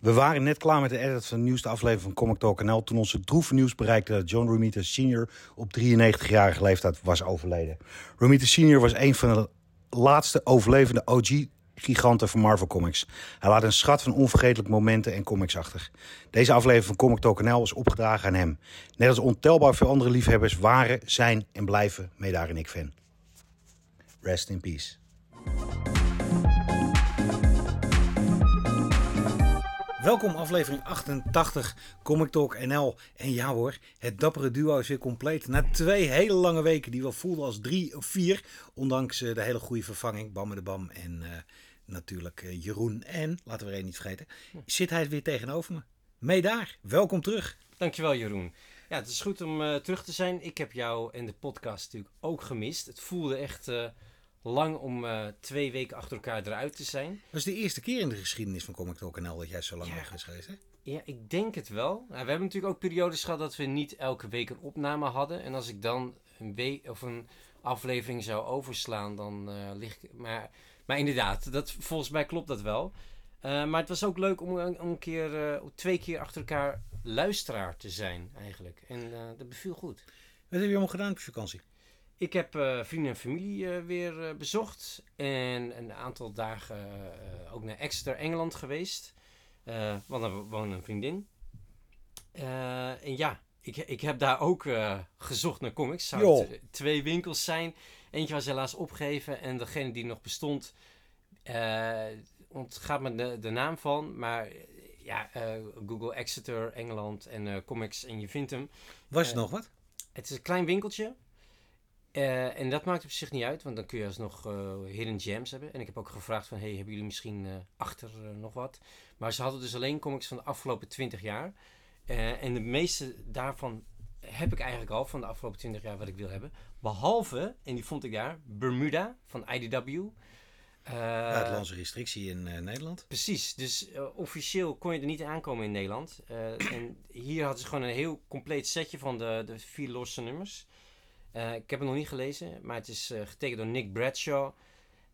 We waren net klaar met de edit van de nieuwste aflevering van Comic Talk NL toen onze droeve nieuws bereikte dat John Romita Sr. op 93-jarige leeftijd was overleden. Romita Sr. was een van de laatste overlevende OG-giganten van Marvel Comics. Hij laat een schat van onvergetelijke momenten en comics achter. Deze aflevering van Comic Talk NL is opgedragen aan hem. Net als ontelbaar veel andere liefhebbers waren, zijn en blijven Medaar en ik fan. Rest in peace. Welkom aflevering 88 Comic Talk NL. En ja hoor, het dappere duo is weer compleet. Na twee hele lange weken die wel voelden als drie of vier. Ondanks eh, de hele goede vervanging, Bam de Bam en eh, natuurlijk eh, Jeroen. En, laten we er één niet vergeten, zit hij weer tegenover me. Mee daar, welkom terug. Dankjewel Jeroen. Ja, het is goed om terug te zijn. Ik heb jou en de podcast natuurlijk ook gemist. Het voelde echt lang om eh, twee weken achter elkaar eruit te zijn. Dat is de eerste keer in de geschiedenis van Comic Talk NL dat jij zo lang Ja. weg is geweest. Hè? Ja, ik denk het wel. Nou, we hebben natuurlijk ook periodes gehad dat we niet elke week een opname hadden. En als ik dan een week of een aflevering zou overslaan, dan eh lig ik. Maar, maar inderdaad, dat, volgens mij klopt dat wel. Eh, maar het was ook leuk om, een- om een keer, twee keer achter elkaar luisteraar te zijn, eigenlijk. En dat beviel goed. Wat heb je allemaal gedaan op vakantie? Ik heb eh, vrienden en familie eh, weer eh, bezocht. En een aantal dagen ook naar Exeter, Engeland geweest. Want daar woont een vriendin. En ja, ik, ik heb daar ook gezocht naar comics. Zou het, twee winkels zijn. Eentje was helaas opgegeven. En degene die nog bestond, ontgaat me de, de naam van. Maar ja, Google Exeter, Engeland en comics en je vindt hem. Was er Eh, nog wat? Het is een klein winkeltje. Eh, en dat maakt op zich niet uit, want dan kun je alsnog eh hidden gems hebben. En ik heb ook gevraagd van, hey, hebben jullie misschien eh, achter nog wat? Maar ze hadden dus alleen comics van de afgelopen 20 jaar. En de meeste daarvan heb ik eigenlijk al van de afgelopen 20 jaar wat ik wil hebben. Behalve, en die vond ik daar, Bermuda van IDW. Buitenlandse restrictie in Nederland. Precies, dus officieel kon je er niet aankomen in Nederland. En hier hadden ze gewoon een heel compleet setje van de, de vier losse nummers. Eh, ik heb het nog niet gelezen, maar het is eh, getekend door Nick Bradshaw.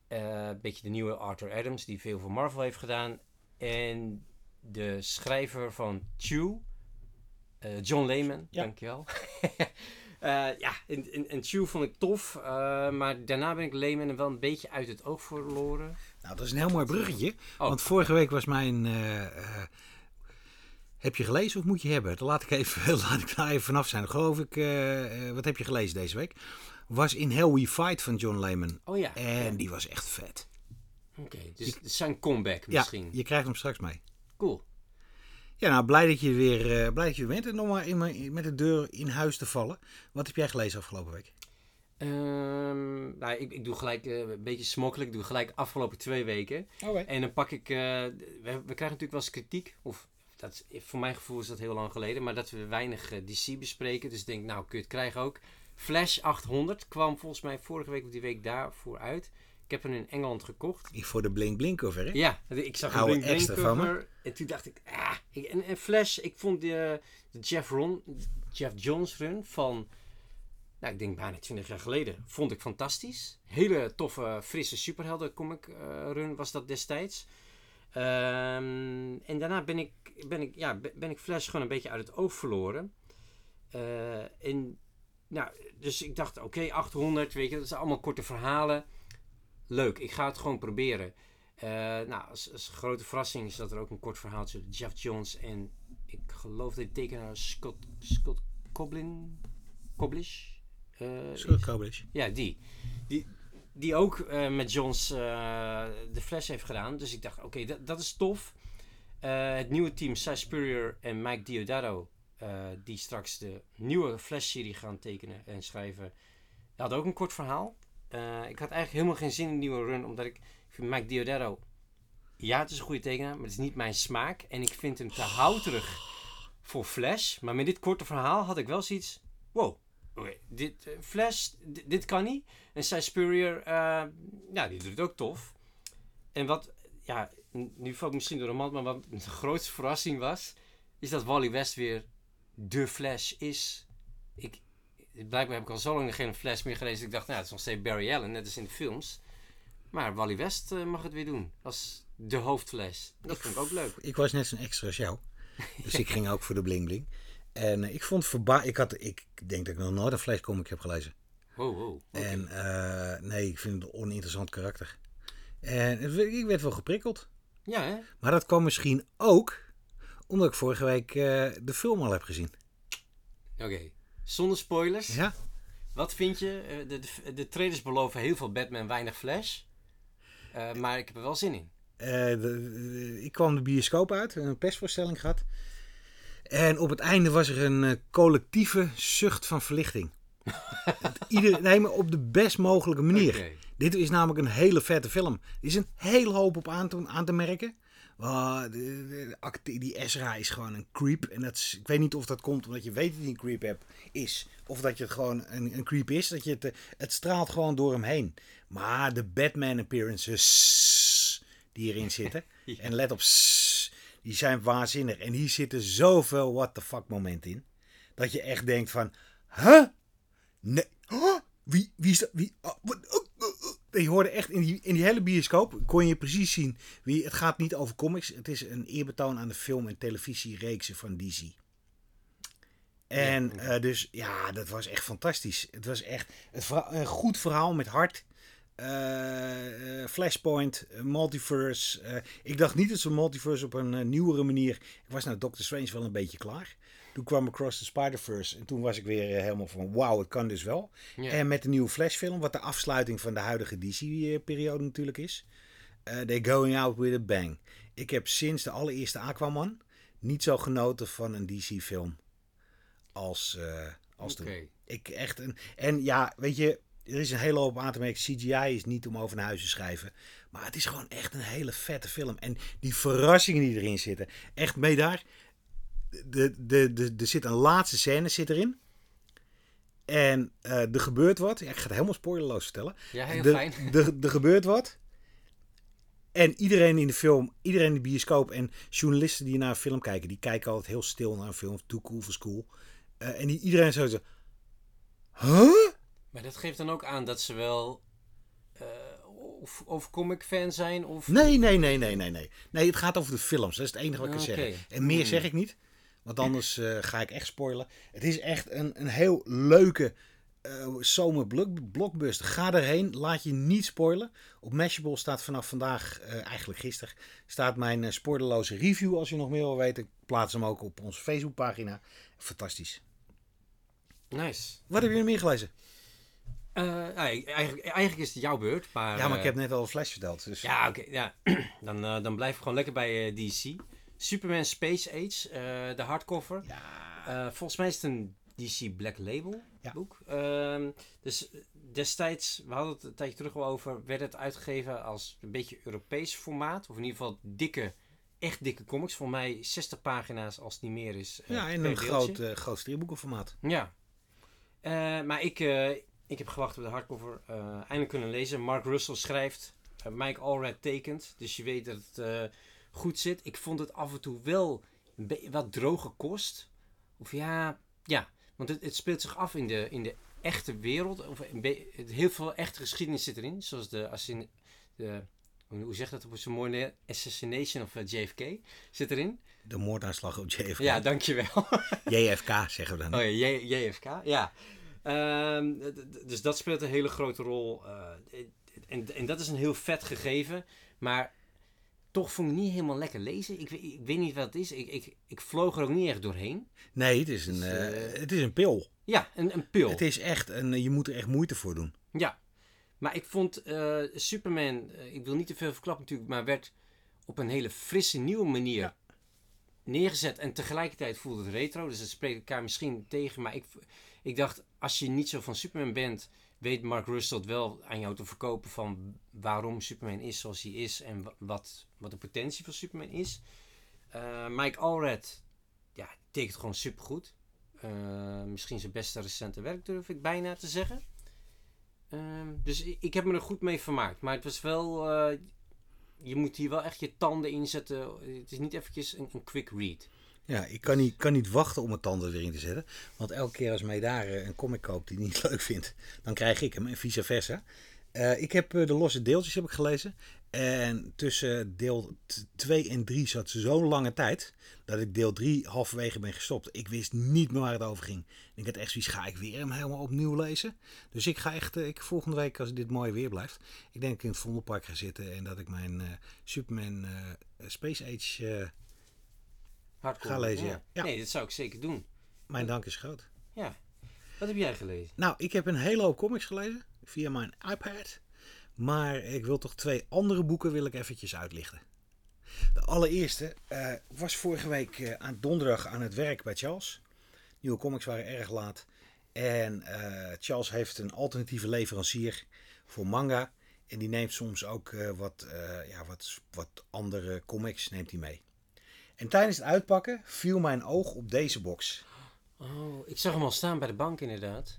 Eh, een beetje de nieuwe Arthur Adams, die veel voor Marvel heeft gedaan. En de schrijver van Chew, John Lehman, Ja. dankjewel. Ja, en, en, en Chew vond ik tof, maar daarna ben ik Lehman wel een beetje uit het oog verloren. Nou, dat is een heel mooi bruggetje. Oh. Want vorige week was mijn... heb je gelezen of moet je hebben? Dan laat ik, even, laat ik daar even vanaf zijn. Geloof ik... eh, eh, wat heb je gelezen deze week? Was In Hell We Fight van John Lehman. Oh ja. En die was echt vet. Oké, dus zijn comeback Ja, misschien. je krijgt hem straks mee. Cool. Ja, nou, blij dat je weer, eh, blij dat je bent. En nog maar in, met de deur in huis te vallen. Wat heb jij gelezen afgelopen week? Ehm, nou, ik, ik doe gelijk een beetje smokkelijk. Ik doe gelijk afgelopen twee weken. En dan pak ik... we, we krijgen natuurlijk wel eens kritiek. Of dat, is- voor mijn gevoel is dat heel lang geleden. Maar dat we weinig eh, DC bespreken. Dus ik denk, nou kun je het krijgen ook. Flash 800 kwam volgens mij vorige week of die week daarvoor uit. Ik heb hem in Engeland gekocht. Voor de Blink Blink cover, hè? Ja, ik zag een blink blink extra van me. cover En toen dacht ik, ah. En Flash, ik vond de, de Jeff, Ron, Jeff Jones run van, nou ik denk bijna 20 jaar geleden, vond ik fantastisch. Hele toffe, frisse superhelden comic eh, run was dat destijds. Ehm, en daarna ben ik, ben, ik, ja, ben ik Flash gewoon een beetje uit het oog verloren. En, nou, dus ik dacht, oké, 800, weet je, dat zijn allemaal korte verhalen. Leuk, ik ga het gewoon proberen. Eh, nou, als, als grote verrassing is dat er ook een kort verhaaltje Jeff Jones en ik geloof dat de tekenaar Scott, Scott Coblin, Coblish is. Scott Koblish. Ja, die. Die, die ook eh, met Jones eh, de Flash heeft gedaan. Dus ik dacht, oké, dat, is tof. Eh, het nieuwe team, Cy Spurrier en Mike Diodato, eh, die straks de nieuwe Flash-serie gaan tekenen en schrijven, had ook een kort verhaal. Ik had eigenlijk helemaal geen zin in een nieuwe run, omdat ik, ik vind Mike Diodato, ja, het is een goede tekenaar, maar het is niet mijn smaak. En ik vind hem te houterig voor Flash. Maar met dit korte verhaal had ik wel zoiets, wow, oké, dit, Flash, dit kan niet. En Cy Spurrier, eh, ja, die doet het ook tof. En wat, ja, nu valt misschien door de mand, maar wat de grootste verrassing was, is dat Wally West weer de Flash is. Ik, blijkbaar heb ik al zo lang geen Flash meer gelezen. Ik dacht, nou, het is nog steeds Barry Allen, net als in de films. Maar Wally West eh, mag het weer doen. Als de hoofdfles. Dat vond ik ook leuk. Ik was net zo'n extra als jou. Dus ik ging ook voor de bling bling. En eh, ik vond verba... Ik, had, ik denk dat ik nog nooit een flashcomic heb gelezen. Wow, wow. oké. En eh, nee, ik vind het een oninteressant karakter. En ik werd wel geprikkeld. Ja, hè? Maar dat kwam misschien ook omdat ik vorige week eh, de film al heb gezien. Oké. Zonder spoilers. Ja? Wat vind je? Eh, De, de, de trailers beloven heel veel Batman, weinig Flash. Maar ik heb er wel zin in. De- de- ik kwam de bioscoop uit, een persvoorstelling gehad. En op het einde was er een collectieve zucht van verlichting. Ieder, nee, maar op de best mogelijke manier. Dit is namelijk een hele vette film. Er is een hele hoop op aan te, aan te merken. De, de- de acte- die Ezra is gewoon een creep. En dat is, ik weet niet of dat komt omdat je weet dat hij een creep hebt, is. Of dat je het gewoon een, een creep is. Dat je het, het straalt gewoon door hem heen. Maar de Batman appearances die erin zitten. Ja. En let op, die zijn waanzinnig. En hier zitten zoveel what the fuck momenten in. Dat je echt denkt van, huh? Nee. Wie, wie is dat? Wie? oh, wat- oh, oh, oh. Je hoorde echt in die, in die hele bioscoop kon je precies zien wie. Het gaat niet over comics. Het is een eerbetoon aan de film- en televisiereeksen van DC. En eh, dus ja, dat was echt fantastisch. Het was echt het een goed verhaal met hart. Eh, eh, Flashpoint, Multiverse. ik dacht niet dat ze Multiverse op een nieuwere manier. Ik was nou Doctor Strange wel een beetje klaar. Toen kwam Across the Spider-Verse. En toen was ik weer eh, helemaal van wauw, het kan dus wel. Ja. En met de nieuwe Flash-film, wat de afsluiting van de huidige DC-periode natuurlijk is. they're going out with a bang. Ik heb sinds de allereerste Aquaman niet zo genoten van een DC-film als, eh als toen. Ik echt een, en ja, weet je, er is een hele hoop aan te merken. CGI is niet om over naar huis te schrijven. Maar het is gewoon echt een hele vette film. En die verrassingen die erin zitten. Echt mee daar. De, de, de, er zit een laatste scène zit erin. En eh, er gebeurt wat. Ja, ik ga het helemaal spoilerloos vertellen. Ja, heel er, fijn. Er, gebeurt wat. En iedereen in de film, iedereen in de bioscoop en journalisten die naar een film kijken, die kijken altijd heel stil naar een film. Too cool for school. Eh, en die, iedereen zo zo. Huh? Maar dat geeft dan ook aan dat ze wel eh, of, of comic fan zijn of... Nee, nee, nee, nee, nee, nee. Nee, het gaat over de films. Dat is het enige wat ik kan Oké. zeggen. En meer Hmm. zeg ik niet. Want anders eh, ga ik echt spoilen. Het is echt een, een heel leuke blockbuster. Ga erheen. Laat je niet spoilen. Op Mashable staat vanaf vandaag, eh, eigenlijk gisteren, staat mijn eh, spoilerloze review. Als je nog meer wil weten. Ik plaats hem ook op onze Facebookpagina. Fantastisch. Nice. Wat heb je nog meer gelezen? Eigenlijk, eigenlijk is het jouw beurt, maar... ja, maar ik heb net al een flash verteld. Dus Ja, oké. ja. dan, dan blijf ik gewoon lekker bij DC. Superman Space Age, eh, de hardcover. ja. Eh, volgens mij is het een DC Black Label Ja. boek. Ehm, dus eh, destijds, we hadden het een tijdje terug al over, werd het uitgegeven als een beetje Europees formaat. Of in ieder geval dikke, echt dikke comics. Voor mij 60 pagina's als het niet meer is. ja, in per een deeltje. groot, eh groot stripboekenformaat. Ja. Maar ik, ik heb gewacht op de hardcover. eindelijk kunnen lezen. Mark Russell schrijft. Mike Allred tekent. Dus je weet dat het goed zit. Ik vond het af en toe wel wat droge kost. Of ja, ja. Want het, het speelt zich af in de, in de echte wereld. Of heel veel echte geschiedenis zit erin. Zoals de, assin- de hoe zeg je dat op zo'n mooi? Assassination of eh, JFK zit erin. De moordaanslag op JFK. Ja, dankjewel. JFK zeggen we dan. Oh ja, J- JFK, ja. Ehm, dus dat speelt een hele grote rol. eh, en, en dat is een heel vet gegeven. Maar toch vond ik niet helemaal lekker lezen. Ik, weet- ik weet niet wat het is. Ik, ik, ik vloog er ook niet echt doorheen. Nee, het is een, Dus, eh, eh, het is een pil. Ja, een, een pil. Het is echt een, je moet er echt moeite voor doen. Ja. Maar ik vond eh, Superman, ik wil niet te veel verklappen natuurlijk, maar werd op een hele frisse, nieuwe manier Ja. neergezet. En tegelijkertijd voelde het retro. Dus het spreekt elkaar misschien tegen. Maar ik, ik dacht, als je niet zo van Superman bent, weet Mark Russell het wel aan jou te verkopen van waarom Superman is zoals hij is en wa- wat, wat de potentie van Superman is. Eh, Mike Allred, ja, tekent gewoon supergoed. Eh, misschien zijn beste recente werk durf ik bijna te zeggen. Ehm, dus ik, ik heb me er goed mee vermaakt. Maar het was wel. eh, je moet hier wel echt je tanden inzetten. Het is niet eventjes een, een quick read. Ja, ik kan niet, kan niet wachten om mijn tanden erin te zetten. Want elke keer als mij daar eh, een comic koopt die niet leuk vindt, dan krijg ik hem en vice versa. Eh, ik heb eh, de losse deeltjes heb ik gelezen. En tussen deel 2 en 3 zat zo'n lange tijd. Dat ik deel 3 halverwege ben gestopt. Ik wist niet meer waar het over ging. Ik had echt zoiets, ga ik weer hem helemaal opnieuw lezen? Dus ik ga echt, ik, volgende week als dit mooi weer blijft. Ik denk dat ik in het Vondelpark ga zitten. En dat ik mijn Superman Space Age Hardcore. ga lezen. Ja. Ja. Nee, dat zou ik zeker doen. Mijn dank is groot. Ja. Wat heb jij gelezen? Nou, ik heb een hele hoop comics gelezen. Via mijn iPad. Maar ik wil toch twee andere boeken wil ik eventjes uitlichten. De allereerste uh, was vorige week uh, aan donderdag aan het werk bij Charles. Nieuwe comics waren erg laat. En uh, Charles heeft een alternatieve leverancier voor manga. En die neemt soms ook wat, ja, wat, wat andere comics neemt hij mee. En tijdens het uitpakken viel mijn oog op deze box. Oh, ik zag hem al staan bij de bank inderdaad.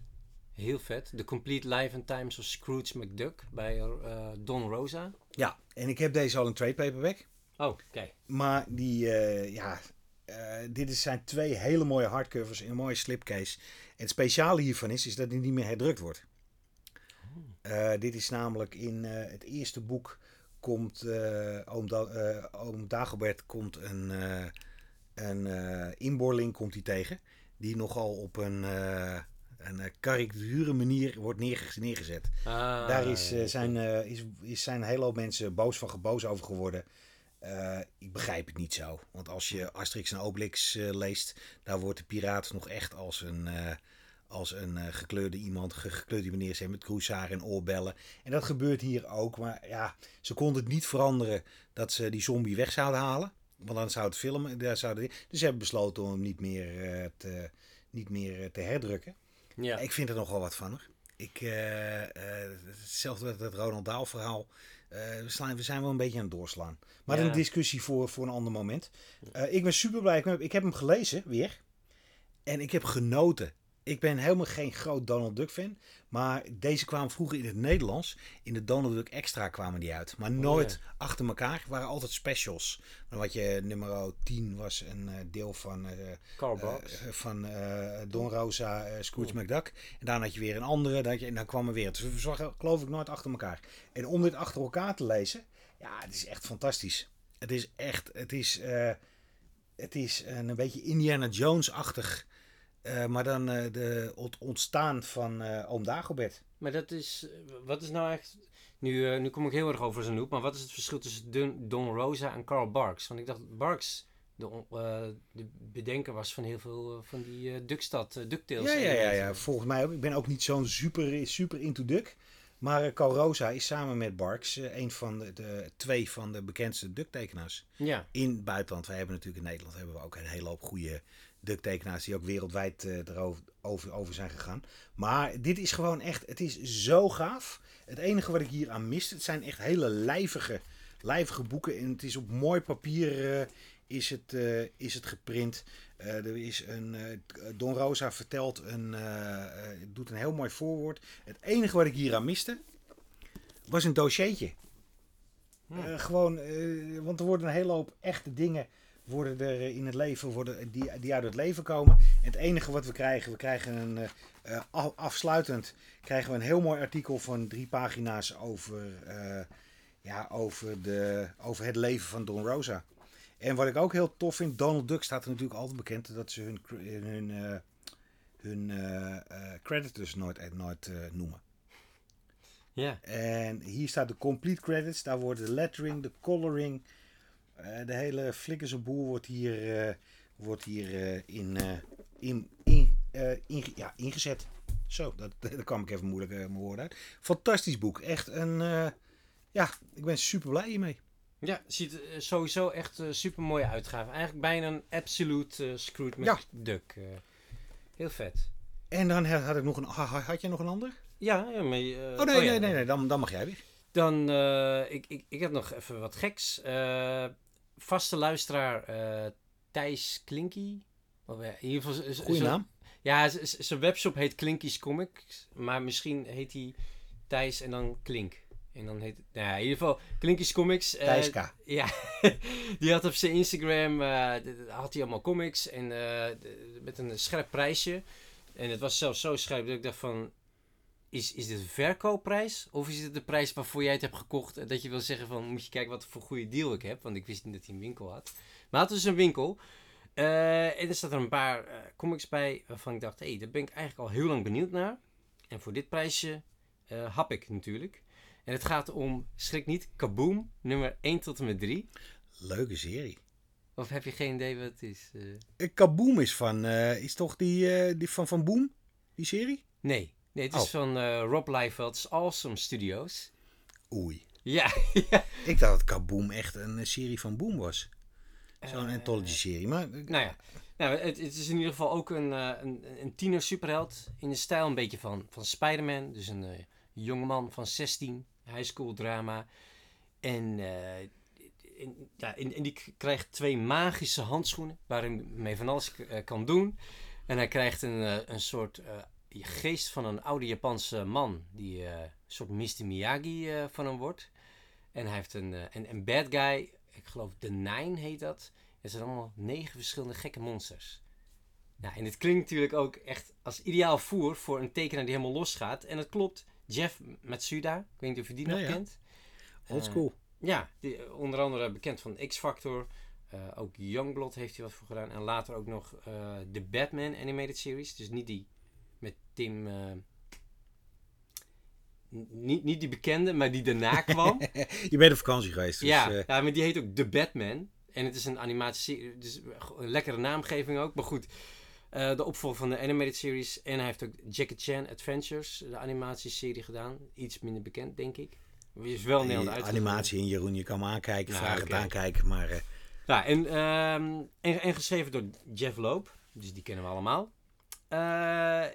Heel vet. The Complete Life and Times of Scrooge McDuck bij uh, Don Rosa. Ja, en ik heb deze al een trade paperback. Oh, oké. Okay. Maar die, uh, ja, uh, dit zijn twee hele mooie hardcovers in een mooie slipcase. En het speciale hiervan is, is dat die niet meer herdrukt wordt. Oh. dit is namelijk in het eerste boek komt oom, da oom Dagobert komt een, een inboorling komt hij tegen. Die nogal op een een uh, karikaturen manier wordt neerge neergezet. Ah, Daar is, uh, zijn, uh, is, is zijn een hele hoop mensen boos van boos over geworden. ik begrijp het niet zo. Want als je Asterix en Obelix leest, daar wordt de piraat nog echt als een, als een gekleurde iemand, gekleurde meneer zijn met kroeshaar en oorbellen. En dat gebeurt hier ook. Maar ja, ze konden het niet veranderen dat ze die zombie weg zouden halen. Want dan zou het filmen. Daar zouden, dus ze hebben besloten om hem niet meer, te, niet meer te herdrukken. Ja. Ik vind er nogal wat van. Hoor. Ik, uh, uh, hetzelfde met het Ronald Daal verhaal. Uh, we, slaan, we zijn wel een beetje aan het doorslaan. Maar Ja. een discussie voor, voor een ander moment. ik ben super blij. Ik heb hem gelezen weer. En ik heb genoten. Ik ben helemaal geen groot Donald Duck fan. Maar deze kwamen vroeger in het Nederlands. In de Donald Duck Extra kwamen die uit. Maar nooit ja. achter elkaar. Het waren altijd specials. Dan wat je nummer 10 was een uh, deel van, uh, uh, van uh, Don Rosa, Scrooge oh. McDuck. En daarna had je weer een andere. Dan je, en dan kwam er weer. Dus we geloof ik nooit achter elkaar. En om dit achter elkaar te lezen. Ja, het is echt fantastisch. Het is echt. Het is, eh, het is een beetje Indiana Jones-achtig. Uh, maar dan uh, de, het ontstaan van uh, oom Dagobert. Maar dat is, wat is nou echt, nu, nu kom ik heel erg over zijn hoek, maar wat is het verschil tussen Don, Don Rosa en Carl Barks? Want ik dacht Barks de, de bedenker was van heel veel van die Duckstad, DuckTales. Ja, ja, ja, ja, volgens mij ook. Ik ben ook niet zo'n super, super into Duck. Maar Carl Rosa is samen met Barks een van de, de twee van de bekendste Duck-tekenaars ja. in het buitenland. Wij hebben natuurlijk in Nederland hebben we ook een hele hoop goede Duck-tekenaars die ook wereldwijd uh, erover over, over zijn gegaan. Maar dit is gewoon echt, het is zo gaaf. Het enige wat ik hier aan miste, het zijn echt hele lijvige, lijvige boeken. En het is op mooi papier uh, is, het, uh, is het geprint. er is een, Don Rosa vertelt, een, doet een heel mooi voorwoord. Het enige wat ik hier aan miste, was een dossiertje. Ja. gewoon, want er worden een hele hoop echte dingen worden er in het leven, worden, die, die uit het leven komen. En het enige wat we krijgen, we krijgen een uh, af, afsluitend krijgen we een heel mooi artikel van drie pagina's over, uh, ja, over, de, over het leven van Don Rosa. En wat ik ook heel tof vind, Donald Duck staat er natuurlijk altijd bekend dat ze hun, hun, uh, hun creditors nooit, nooit noemen. Ja. En hier staat de complete credits, daar worden de lettering, de coloring, de hele flikkerse boel wordt hier, uh, wordt hier uh, in, in, in, in, ja, ingezet. Zo, dat, daar kwam ik even moeilijk mijn woorden uit. Fantastisch boek. Echt een. ja, ik ben super blij hiermee. Ja, ziet sowieso echt super mooie uitgave. Eigenlijk bijna een absolute Scrooge McDuck. Ja. heel vet. En dan had ik nog een. Had je nog een ander? Ja, ja maar. oh nee, oh, ja. nee, nee, nee, dan, dan mag jij weer. Dan, ik, ik, ik heb nog even wat geks vaste luisteraar uh, Thijs Klinky. Of, ja, in ieder geval, Goeie naam. Ja, zijn webshop heet Klinky's Comics. Maar misschien heet hij Thijs en dan Klink. En dan heet het, nou ja, in ieder geval Klinky's Comics. Uh, Thijs K. Ja, die had op zijn Instagram, uh, had hij allemaal comics. En met een scherp prijsje. En het was zelfs zo scherp dat ik dacht van... is, is dit een verkoopprijs? Of is het de prijs waarvoor jij het hebt gekocht? En dat je wil zeggen van, moet je kijken wat voor goede deal ik heb. Want ik wist niet dat hij een winkel had. Maar het is dus een winkel. Uh, en er staat er een paar uh, comics bij waarvan ik dacht, hé, hey, daar ben ik eigenlijk al heel lang benieuwd naar. En voor dit prijsje uh, hap ik natuurlijk. En het gaat om, schrik niet, Kaboom, nummer 1 tot en met 3. Leuke serie. Of heb je geen idee wat het is? Kaboom is van, is toch die, die van Van Boom, die serie? Nee, nee het is oh. van Rob Liefeld's Awesome Studios. Oei. Ja, Ik dacht dat Kaboom echt een serie van Boom was. Zo'n anthology-serie. Maar... Nou ja, nou, het, het, is in ieder geval ook een, uh, een, een tiener superheld. In de stijl een beetje van, van Spider-Man. Dus een uh, jongeman van 16. High school drama. En, uh, in, ja, en, en, die krijgt twee magische handschoenen. Waarin hij mee van alles kan doen. En hij krijgt een, een soort geest van een oude Japanse man. Die een soort Mr. Miyagi van hem wordt. En hij heeft een, een, een bad guy ik geloof The Nine heet dat. Het zijn allemaal negen verschillende gekke monsters. Nou, en het klinkt natuurlijk ook echt als ideaal voer voor een tekenaar die helemaal losgaat. En dat klopt. Jeff Matsuda, ik weet niet of je die nog kent. Old school. Uh, ja, die, onder andere bekend van X-Factor. Uh, ook Youngblood heeft hij wat voor gedaan. En later ook nog uh, de Batman Animated Series. Dus niet die Tim niet, niet die bekende, maar die daarna kwam. je bent op vakantie geweest. Dus, ja, uh... ja, maar die heet ook The Batman. En het is een animatie, dus een lekkere naamgeving ook. Maar goed, uh, de opvolger van de animated series. En hij heeft ook Jackie Chan Adventures, de animatieserie gedaan. Iets minder bekend, denk ik. Is wel Nederland uit. Animatie in Jeroen, je kan me aankijken, nou, vragen okay. het aankijken. Maar, uh... ja, en, uh, en, en, geschreven door Jeff Loop. Dus die kennen we allemaal.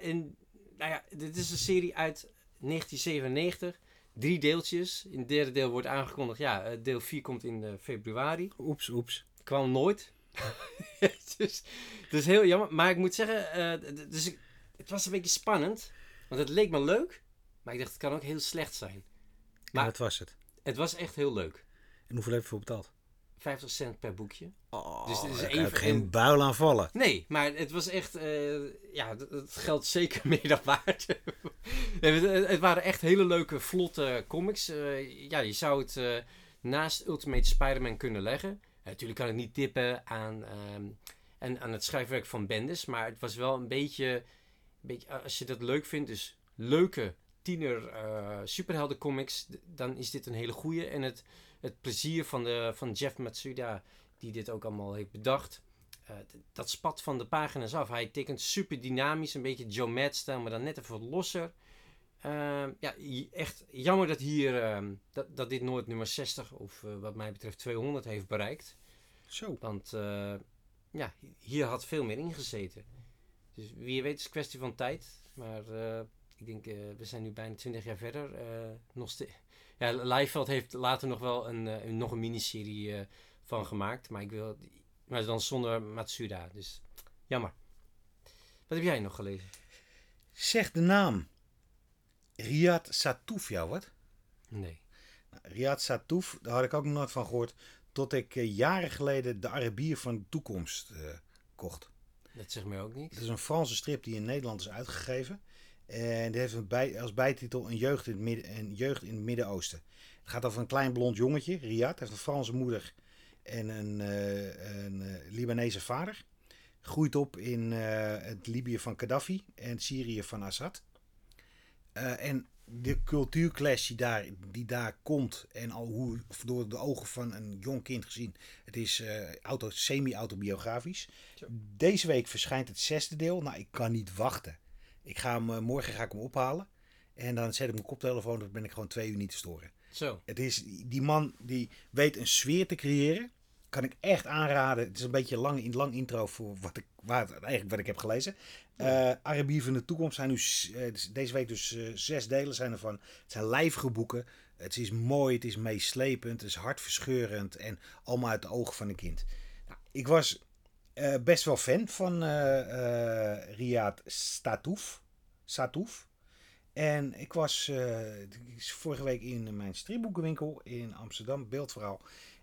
en, nou ja, dit is een serie uit 1997. Drie deeltjes. In het derde deel wordt aangekondigd, ja, eh, deel 4 komt in uh, februari. Oeps, oeps. Kwam nooit. dus, dus heel jammer. Maar ik moet zeggen, uh, dus ik, het was een beetje spannend. Want het leek me leuk. Maar ik dacht, het kan ook heel slecht zijn. Maar wat was het? Het was echt heel leuk. En hoeveel heb je voor betaald? 50 cent per boekje. Oh, dus het is even, geen buil aan vallen. Nee, maar het was echt, uh, ja, het geldt zeker meer dan waard. het, waren echt hele leuke, vlotte comics. Uh, ja, je zou het uh, naast Ultimate Spider-Man kunnen leggen. natuurlijk kan ik niet tippen aan, um, en, aan het schrijfwerk van Bendis, maar het was wel een beetje, een beetje als je dat leuk vindt, dus leuke tiener superhelden comics, dan is dit een hele goede. En het het plezier van, de, van Jeff Matsuda, die dit ook allemaal heeft bedacht. Uh, dat spat van de pagina's af. Hij tekent super dynamisch, een beetje Joe Mad-stijl, maar dan net even wat losser. Uh, ja, echt jammer dat, hier, uh, dat, dat dit nooit nummer 60 of uh, wat mij betreft 200 heeft bereikt. Zo. Want ja, hier had veel meer ingezeten. Dus wie weet is het kwestie van tijd. Maar ik denk, we zijn nu bijna 20 jaar verder. nog steeds ja, Leifeld heeft later nog wel een, uh, nog een miniserie uh, van gemaakt. Maar, ik wil, maar dan zonder Matsuda. Dus jammer. Wat heb jij nog gelezen? Zeg de naam. Riyad Satouf jou wat? Nee. Nou, Riyad Satouf, daar had ik ook nog nooit van gehoord. Tot ik uh, jaren geleden de Arabier van de toekomst kocht. Dat zegt mij ook niet. Het is een Franse strip die in Nederland is uitgegeven. En die heeft bij, als bijtitel een jeugd in het, midden, een jeugd in het Midden-Oosten. Het gaat over een klein blond jongetje, Riyad. heeft een Franse moeder en een, uh, een uh, Libanese vader. Groeit op in uh, het Libië van Gaddafi en Syrië van Assad. en de cultuurclash die daar, die daar komt en al hoe door de ogen van een jong kind gezien. Het is auto, semi-autobiografisch. Deze week verschijnt het zesde deel. Nou, ik kan niet wachten. Ik ga hem, eh, morgen ga ik hem ophalen. En dan zet ik mijn koptelefoon, dan ben ik gewoon twee uur niet te storen. Zo. Het is, die man die weet een sfeer te creëren. Kan ik echt aanraden. Het is een beetje lang, lang intro voor wat ik, waar, eigenlijk wat ik heb gelezen. Uh, Arabier van de toekomst zijn nu uh, deze week dus uh, zes delen zijn ervan. Het zijn lijvige boeken. Het is mooi, het is meeslepend, het is hartverscheurend en allemaal uit de ogen van een kind. Nou, ik was uh, best wel fan van uh, Riyad Statouf. Satouf. En ik was vorige week in mijn stripboekenwinkel in Amsterdam, Beeldverhaal.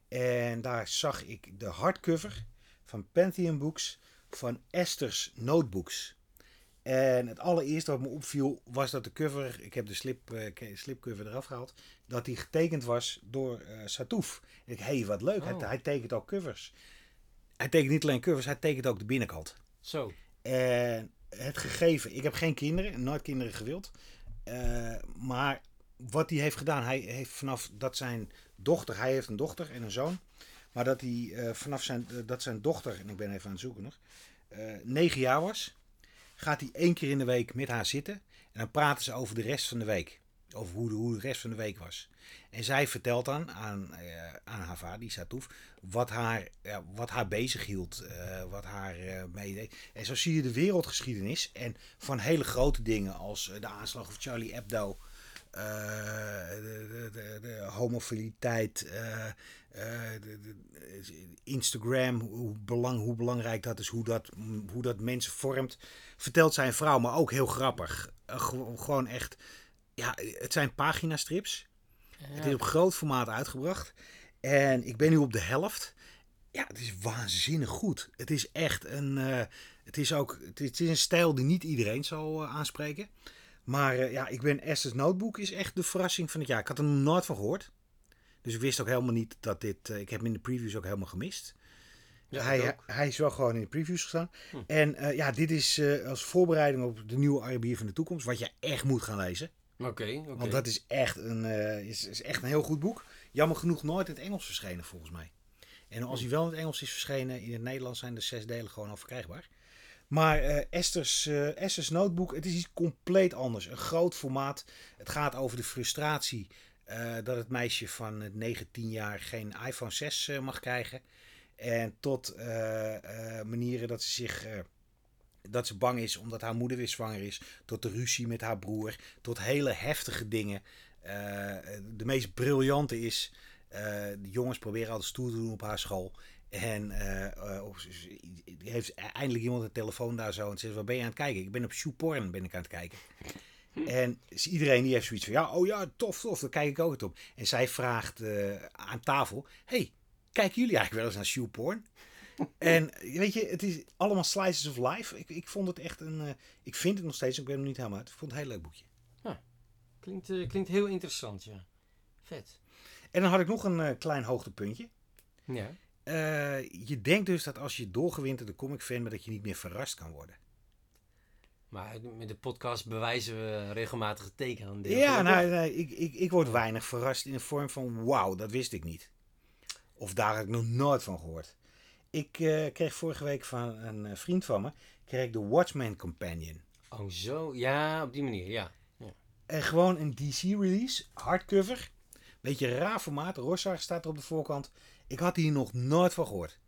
En daar zag ik de hardcover van Pantheon Books van Esther's Notebooks. En het allereerste wat me opviel was dat de cover, ik heb de slip, uh, slipcover eraf gehaald, dat die getekend was door uh, Satouf. En ik, hé, hey, wat leuk, hij, Oh. hij tekent ook covers. Hij tekent niet alleen covers, hij tekent ook de binnenkant. Zo. En het gegeven, ik heb geen kinderen, nooit kinderen gewild. Eh, maar wat hij heeft gedaan, hij heeft vanaf dat zijn dochter, hij heeft een dochter en een zoon. Maar dat hij eh, vanaf zijn, eh, dat zijn dochter, en ik ben even aan het zoeken nog, negen jaar was, gaat hij één keer in de week met haar zitten. En dan praten ze over de rest van de week. Over hoe de, hoe de rest van de week was. En zij vertelt dan aan, eh, aan haar vader, die Satouf, wat haar, wat haar bezig hield. eh, wat haar eh meedeed. En zo zie je de wereldgeschiedenis. En van hele grote dingen als de aanslag op Charlie Hebdo. de, de, de, homofiliteit. de, Instagram, hoe, belang, hoe belangrijk dat is. Hoe dat, hoe dat mensen vormt. Vertelt zijn vrouw, maar ook heel grappig. Gewo- gewoon echt... Ja, het zijn paginastrips. Het is op groot formaat uitgebracht. En ik ben nu op de helft. Ja, het is waanzinnig goed. Het is echt een. eh, het, is ook, het is, een stijl die niet iedereen zal eh, aanspreken. Maar eh, ja, ik ben Esther's Notebook is echt de verrassing van het jaar. Ik had er nog nooit van gehoord. Dus ik wist ook helemaal niet dat dit. ik heb hem in de previews ook helemaal gemist. Ja, hij, hij is wel gewoon in de previews gestaan. Hm. En ja, dit is als voorbereiding op de nieuwe Arabier van de toekomst. Wat je echt moet gaan lezen. Oké. Want dat is echt, een, eh, is, is echt een heel goed boek. Jammer genoeg nooit in het Engels verschenen, volgens mij. En als hij wel in het Engels is verschenen, in het Nederlands zijn de zes delen gewoon al verkrijgbaar. Maar eh, Esther's, eh, Esther's Notebook, het is iets compleet anders. Een groot formaat. Het gaat over de frustratie dat het meisje van het 19 jaar geen iPhone 6 eh, mag krijgen. En tot manieren dat ze zich... dat ze bang is omdat haar moeder weer zwanger is. Tot de ruzie met haar broer. Tot hele heftige dingen. Eh, de meest briljante is. eh, de jongens proberen altijd stoer te doen op haar school. En eh, heeft eindelijk iemand een telefoon daar zo. En ze zegt: Waar ben je aan het kijken? Ik ben op shoeporn ben ik aan het kijken. En iedereen die heeft zoiets van: Ja, oh ja, tof, tof. Daar kijk ik ook het op. En zij vraagt aan tafel: Hey, kijken jullie eigenlijk wel eens naar shoeporn? En weet je, het is allemaal slices of life. Ik, ik vond het echt een. eh, ik vind het nog steeds, ik ben er niet helemaal uit. Ik vond het een heel leuk boekje. Klinkt, eh, klinkt heel interessant, ja. Vet. En dan had ik nog een eh, klein hoogtepuntje. Ja. Je denkt dus dat als je doorgewinterde comic fan bent, dat je niet meer verrast kan worden. Maar met de podcast bewijzen we regelmatig het teken aan deel. Ja, nou, nee, ik, ik, ik word weinig verrast in de vorm van wauw, dat wist ik niet. Of daar had ik nog nooit van gehoord. Ik eh, kreeg vorige week van een eh, vriend van me, kreeg de Watchmen Companion. Oh, zo. Ja, op die manier, ja. En gewoon een DC-release, hardcover. Beetje raar formaat, Rossar staat er op de voorkant. Ik had hier nog nooit van gehoord.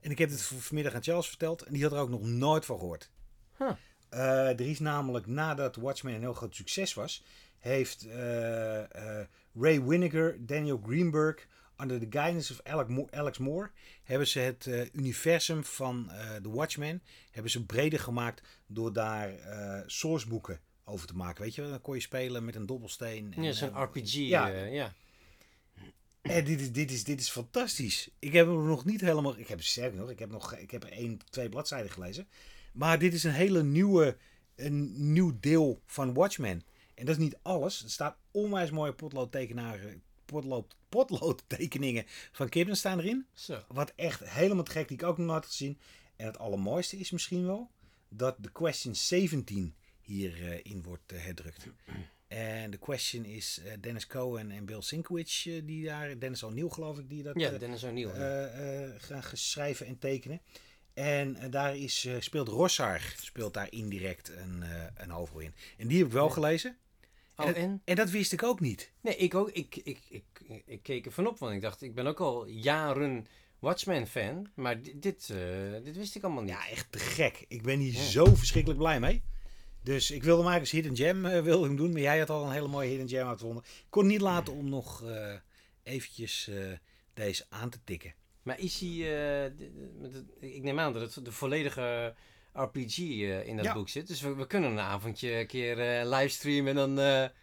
En ik heb het vanmiddag aan Charles verteld en die had er ook nog nooit van gehoord. Huh. Eh, er is namelijk nadat Watchmen een heel groot succes was, heeft eh, eh, Ray Winnegar, Daniel Greenberg, under the guidance of Alex Moore, hebben ze het eh, universum van eh The Watchmen hebben ze breder gemaakt door daar eh sourceboeken over te maken. Weet je, dan kon je spelen met een dobbelsteen. en, Ja, zo'n RPG. ja. Ja. en dit is, dit, is, dit is fantastisch. Ik heb hem nog niet helemaal. Ik heb sterk nog. Ik heb nog. Ik heb één, twee bladzijden gelezen. Maar dit is een hele nieuwe. Een nieuw deel van Watchmen. En dat is niet alles. Er staat onwijs mooie potloodtekenaren. Potlood, potloodtekeningen van Kibben staan erin. Zo. Wat echt helemaal te gek die ik ook nog nooit had gezien. En het allermooiste is misschien wel dat de question 17 hierin in wordt eh, herdrukt. En de question is eh, Dennis Cohen en Bill Sienkiewicz eh, die daar, Dennis O'Neill geloof ik, die dat Ja, Dennis O'Neill. ja. gaan geschrijven en tekenen. En daar is, speelt Rossar speelt daar indirect een, een hoofdrol in. En die heb ik wel Ja. gelezen. Oh, en, en? en dat wist ik ook niet. Nee, ik ook. Ik, ik, ik, ik keek er van op, want ik dacht, ik ben ook al jaren Watchmen-fan. Maar di- dit, eh, dit wist ik allemaal niet. Ja, echt te gek. Ik ben hier Ja. zo verschrikkelijk blij mee. Dus ik wilde eigenlijk als Hidden Gem eh, wilde hem doen. Maar jij had al een hele mooie Hidden Gem uitgevonden. Ik kon niet laten om nog eh, eventjes deze aan te tikken. Maar is hij... ik neem aan dat het de volledige RPG eh, in dat Ja. boek zit. Dus we, we kunnen een avondje een keer eh livestreamen en dan...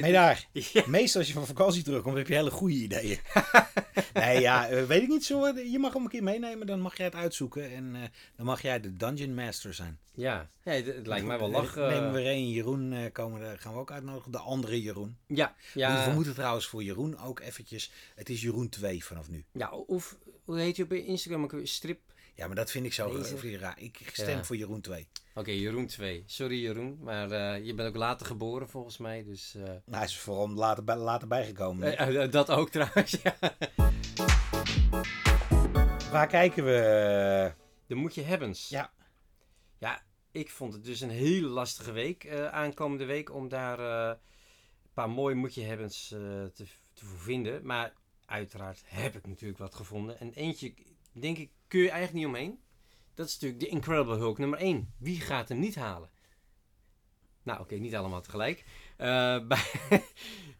Maar daar, ja. meestal als je van vakantie terugkomt, heb je hele goede ideeën. nee, ja, weet ik niet zo. Je mag hem een keer meenemen, dan mag jij het uitzoeken. En dan mag jij de Dungeon Master zijn. Ja, ja het, het lijkt mij wel lachen. Nemen we er een Jeroen, komen, we- gaan we ook uitnodigen. De andere Jeroen. Ja, We ja, moeten trouwens voor Jeroen ook eventjes... Het is Jeroen 2 vanaf nu. ja, of hoe heet je op Instagram? Strip? Ja, maar dat vind ik zo eh, weer raar. Ik stem Ja. voor Jeroen 2. Oké, Jeroen 2. Sorry Jeroen, maar eh, je bent ook later geboren volgens mij, dus... eh, Nou, hij is vooral later, bij, later bijgekomen. eh, eh, dat ook trouwens, ja. Waar kijken we? De moet je hebbens. Ja. Ja, ik vond het dus een hele lastige week eh, aankomende week om daar eh, een paar mooie moet je hebbens eh, te, te vinden. Maar uiteraard heb ik natuurlijk wat gevonden. En eentje, denk ik, kun je eigenlijk niet omheen. Dat is natuurlijk de Incredible Hulk nummer 1. Wie gaat hem niet halen? Nou, oké, niet allemaal tegelijk. Eh, bij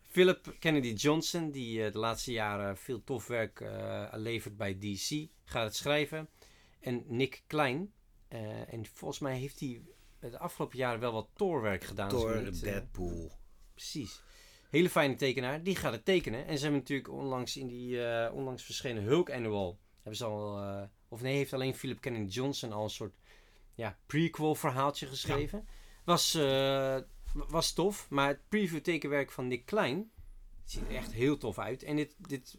Philip Kennedy Johnson, die eh, de laatste jaren veel tof werk eh, levert bij DC, gaat het schrijven. En Nick Klein. en volgens mij heeft hij de afgelopen jaren wel wat Thor-werk gedaan. niet, eh, Deadpool. Precies. Hele fijne tekenaar. Die gaat het tekenen. En ze hebben natuurlijk onlangs in die onlangs verschenen Hulk Annual. Hebben ze al. eh, of nee, heeft alleen Philip Kennedy Johnson al een soort ja, prequel verhaaltje geschreven. Was, eh, was tof. Maar het preview tekenwerk van Nick Klein. Ziet er echt heel tof uit. En dit, dit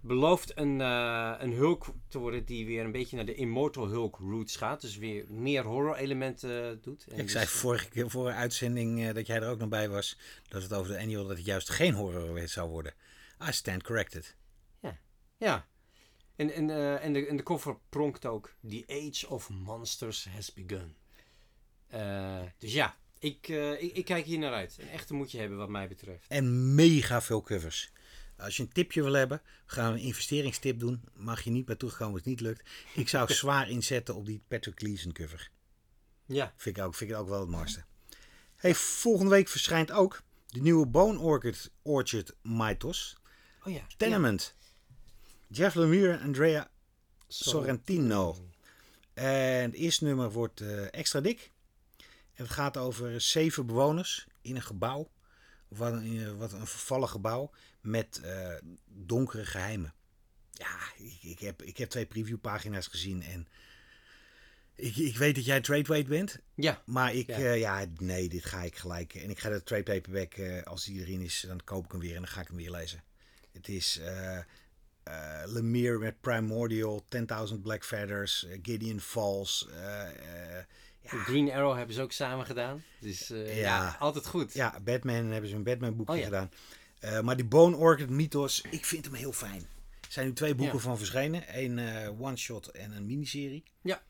belooft een, eh, een Hulk te worden die weer een beetje naar de Immortal Hulk roots gaat. Dus weer meer horror elementen doet. En Ik dus- zei vorige keer voor uitzending dat jij er ook nog bij was. Dat het over de annual dat het juist geen horror zou worden. I stand corrected. Ja. En, en, eh, en, de, en de koffer pronkt ook. The Age of Monsters has begun. Eh, dus ja, ik, eh, ik, ik kijk hier naar uit. Een echte moet je hebben wat mij betreft. En mega veel covers. Als je een tipje wil hebben, gaan we een investeringstip doen. Mag je niet bij toegekomen als het niet lukt. Ik zou zwaar inzetten op die Patrick Gleason cover. Ja. Vind ik ook, vind ik ook wel het mooiste. Hey, volgende week verschijnt ook de nieuwe Bone Orchid Orchard Mythos. Oh ja. Tenement. Jeff Lemire en Andrea. Sorrentino. En het eerste nummer wordt eh, extra dik. En het gaat over zeven bewoners in een gebouw. Wat een, wat een vervallen gebouw met eh, donkere geheimen. Ja, ik, ik, heb, ik heb twee previewpagina's gezien en ik, ik weet dat jij tradeweight bent. Ja. Maar ik, Ja. ja. ja, nee, dit ga ik gelijk. En ik ga de trade paperback, eh, als die erin is, dan koop ik hem weer en dan ga ik hem weer lezen. Het is eh, Lemire met Primordial, 10.000 Black Feathers, eh, Gideon Falls. ja, Green Arrow hebben ze ook samen gedaan. Dus ja. Ja. altijd goed. ja, Batman hebben ze een Batman boekje Oh ja. gedaan. Maar die Bone Orchid Mythos, ik vind hem heel fijn. Er zijn nu twee boeken van verschenen. Een one-shot en een miniserie. Ja.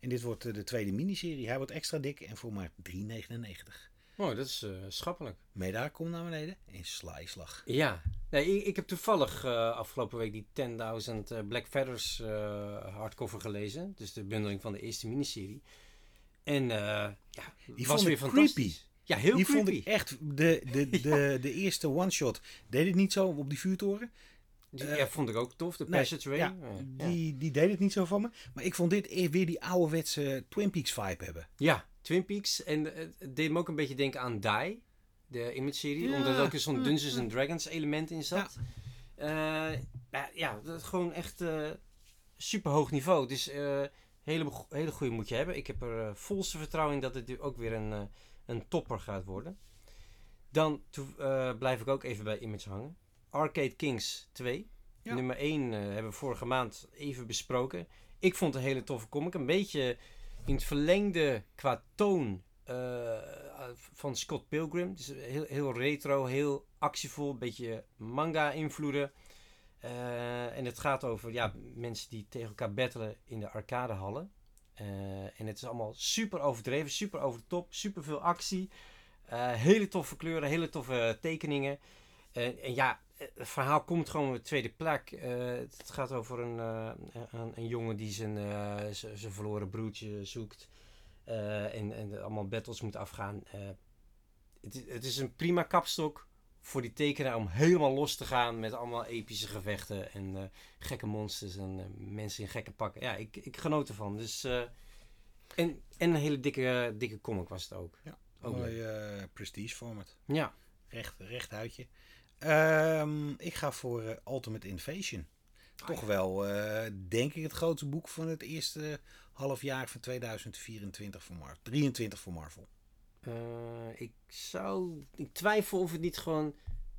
En dit wordt de tweede miniserie. Hij wordt extra dik en voor maar 3,99. Oh, dat is eh, schappelijk. Medaar komt naar beneden en sla je slag. Ja, nee, ik, ik heb toevallig eh, afgelopen week die 10.000 eh, Black Feathers hardcover gelezen. Dus de bundeling van de eerste miniserie. En ja, Die was weer creepy. Ja, heel die creepy. vond ik echt, de, de, de, de eerste one-shot deed het niet zo op die vuurtoren. Die- ja, vond ik ook tof. De Nee, Passage Ray. ja, Ja, ja. die, die deed het niet zo van me. Maar ik vond dit e- weer die ouderwetse Twin Peaks vibe hebben. Ja, Twin Peaks. En eh, het deed me ook een beetje denken aan Die, de image-serie. Ja, Omdat er ook zo'n Dungeons and Dragons element in zat. Ja, ja dat is gewoon echt eh, super hoog niveau. Dus eh hele, hele goede moet je hebben. Ik heb er eh, volste vertrouwen in dat het ook weer een, eh, een topper gaat worden. Dan eh, blijf ik ook even bij Image hangen. Arcade Kings 2. Ja. Nummer 1 hebben we vorige maand even besproken. Ik vond het een hele toffe comic. Een beetje in het verlengde qua toon eh, van Scott Pilgrim. Dus heel, heel retro, heel actievol. Een beetje manga-invloeden. Eh, en het gaat over ja, mensen die tegen elkaar battelen in de arcadehallen. Eh, en het is allemaal super overdreven, super over de top, super veel actie. Eh, hele toffe kleuren, hele toffe tekeningen. Eh, en ja, het verhaal komt gewoon op de tweede plek. Eh, het gaat over een, eh, een, een jongen die zijn, eh, zijn verloren broertje zoekt. Eh, en, en allemaal battles moet afgaan. Eh, het, is- het is een prima kapstok voor die tekenaar om helemaal los te gaan met allemaal epische gevechten en eh, gekke monsters en eh, mensen in gekke pakken. Ja, ik, ik genoot ervan. Dus, eh, en, en een hele dikke, dikke comic was het ook. Ja, Ook Mooi eh, prestige format. Ja, Recht, recht huidje. Ehm, ik ga voor eh, Ultimate Invasion. toch wel, eh, denk ik, het grootste boek van het eerste half jaar van 2024 voor Marvel. 23 voor Marvel. Ik zou. Ik twijfel of het niet gewoon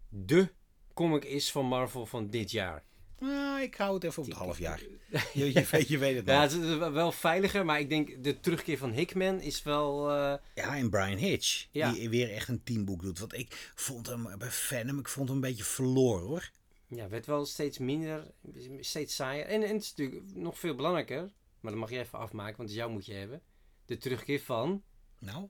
de comic is van Marvel van dit jaar. Nou, ik hou het even op het half jaar. Je, je, weet, je weet het Ja, nog. het is wel veiliger, maar ik denk de terugkeer van Hickman is wel. eh, Ja, en Brian Hitch, Ja. die weer echt een teamboek doet. Want ik vond hem bij Venom, ik vond hem een beetje verloren hoor. ja, werd wel steeds minder, steeds saaier. En, en het is natuurlijk nog veel belangrijker, maar dat mag je even afmaken, want jou moet je hebben. De terugkeer van Nou,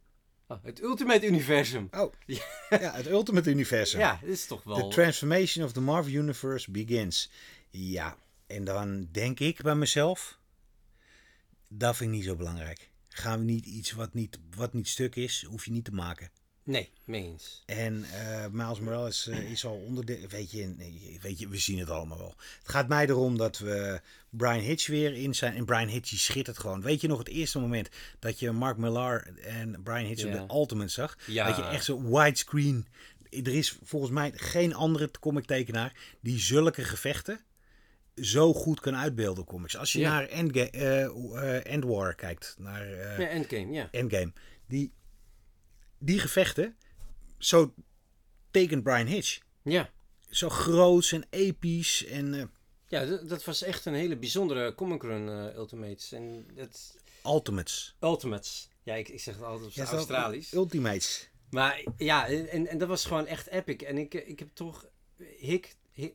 oh, het Ultimate Universum. oh. Ja, het Ultimate Universum. Ja, dat is toch The wel. transformation of the Marvel Universe begins. Ja, en dan denk ik bij mezelf, dat vind ik niet zo belangrijk. Gaan we niet iets wat niet, wat niet stuk is, hoef je niet te maken. Nee, mee eens. En eh Miles Morales eh, is al onderdeel. Weet je, weet je, we zien het allemaal wel. Het gaat mij erom dat we Brian Hitch weer in zijn. En Brian Hitch die schittert gewoon. Weet je nog het eerste moment dat je Mark Millar en Brian Hitch op de Ultimate zag? Ja. Dat je echt zo widescreen. Er is volgens mij geen andere comic tekenaar die zulke gevechten zo goed kan uitbeelden comics. Als je Ja. naar Endga eh, eh, End War kijkt, naar eh, Ja, Endgame, ja. Endgame. Die, die gevechten, zo tekent Brian Hitch. Ja, Zo groot en episch. En ja dat was echt een hele bijzondere Comic Run eh, Ultimates. En dat... Ultimates. Ultimates. Ja, ik, ik zeg het altijd op Ja, Australisch. Ultimates. Maar ja, en, en dat was gewoon echt epic. En ik, ik heb toch... Hick... Hick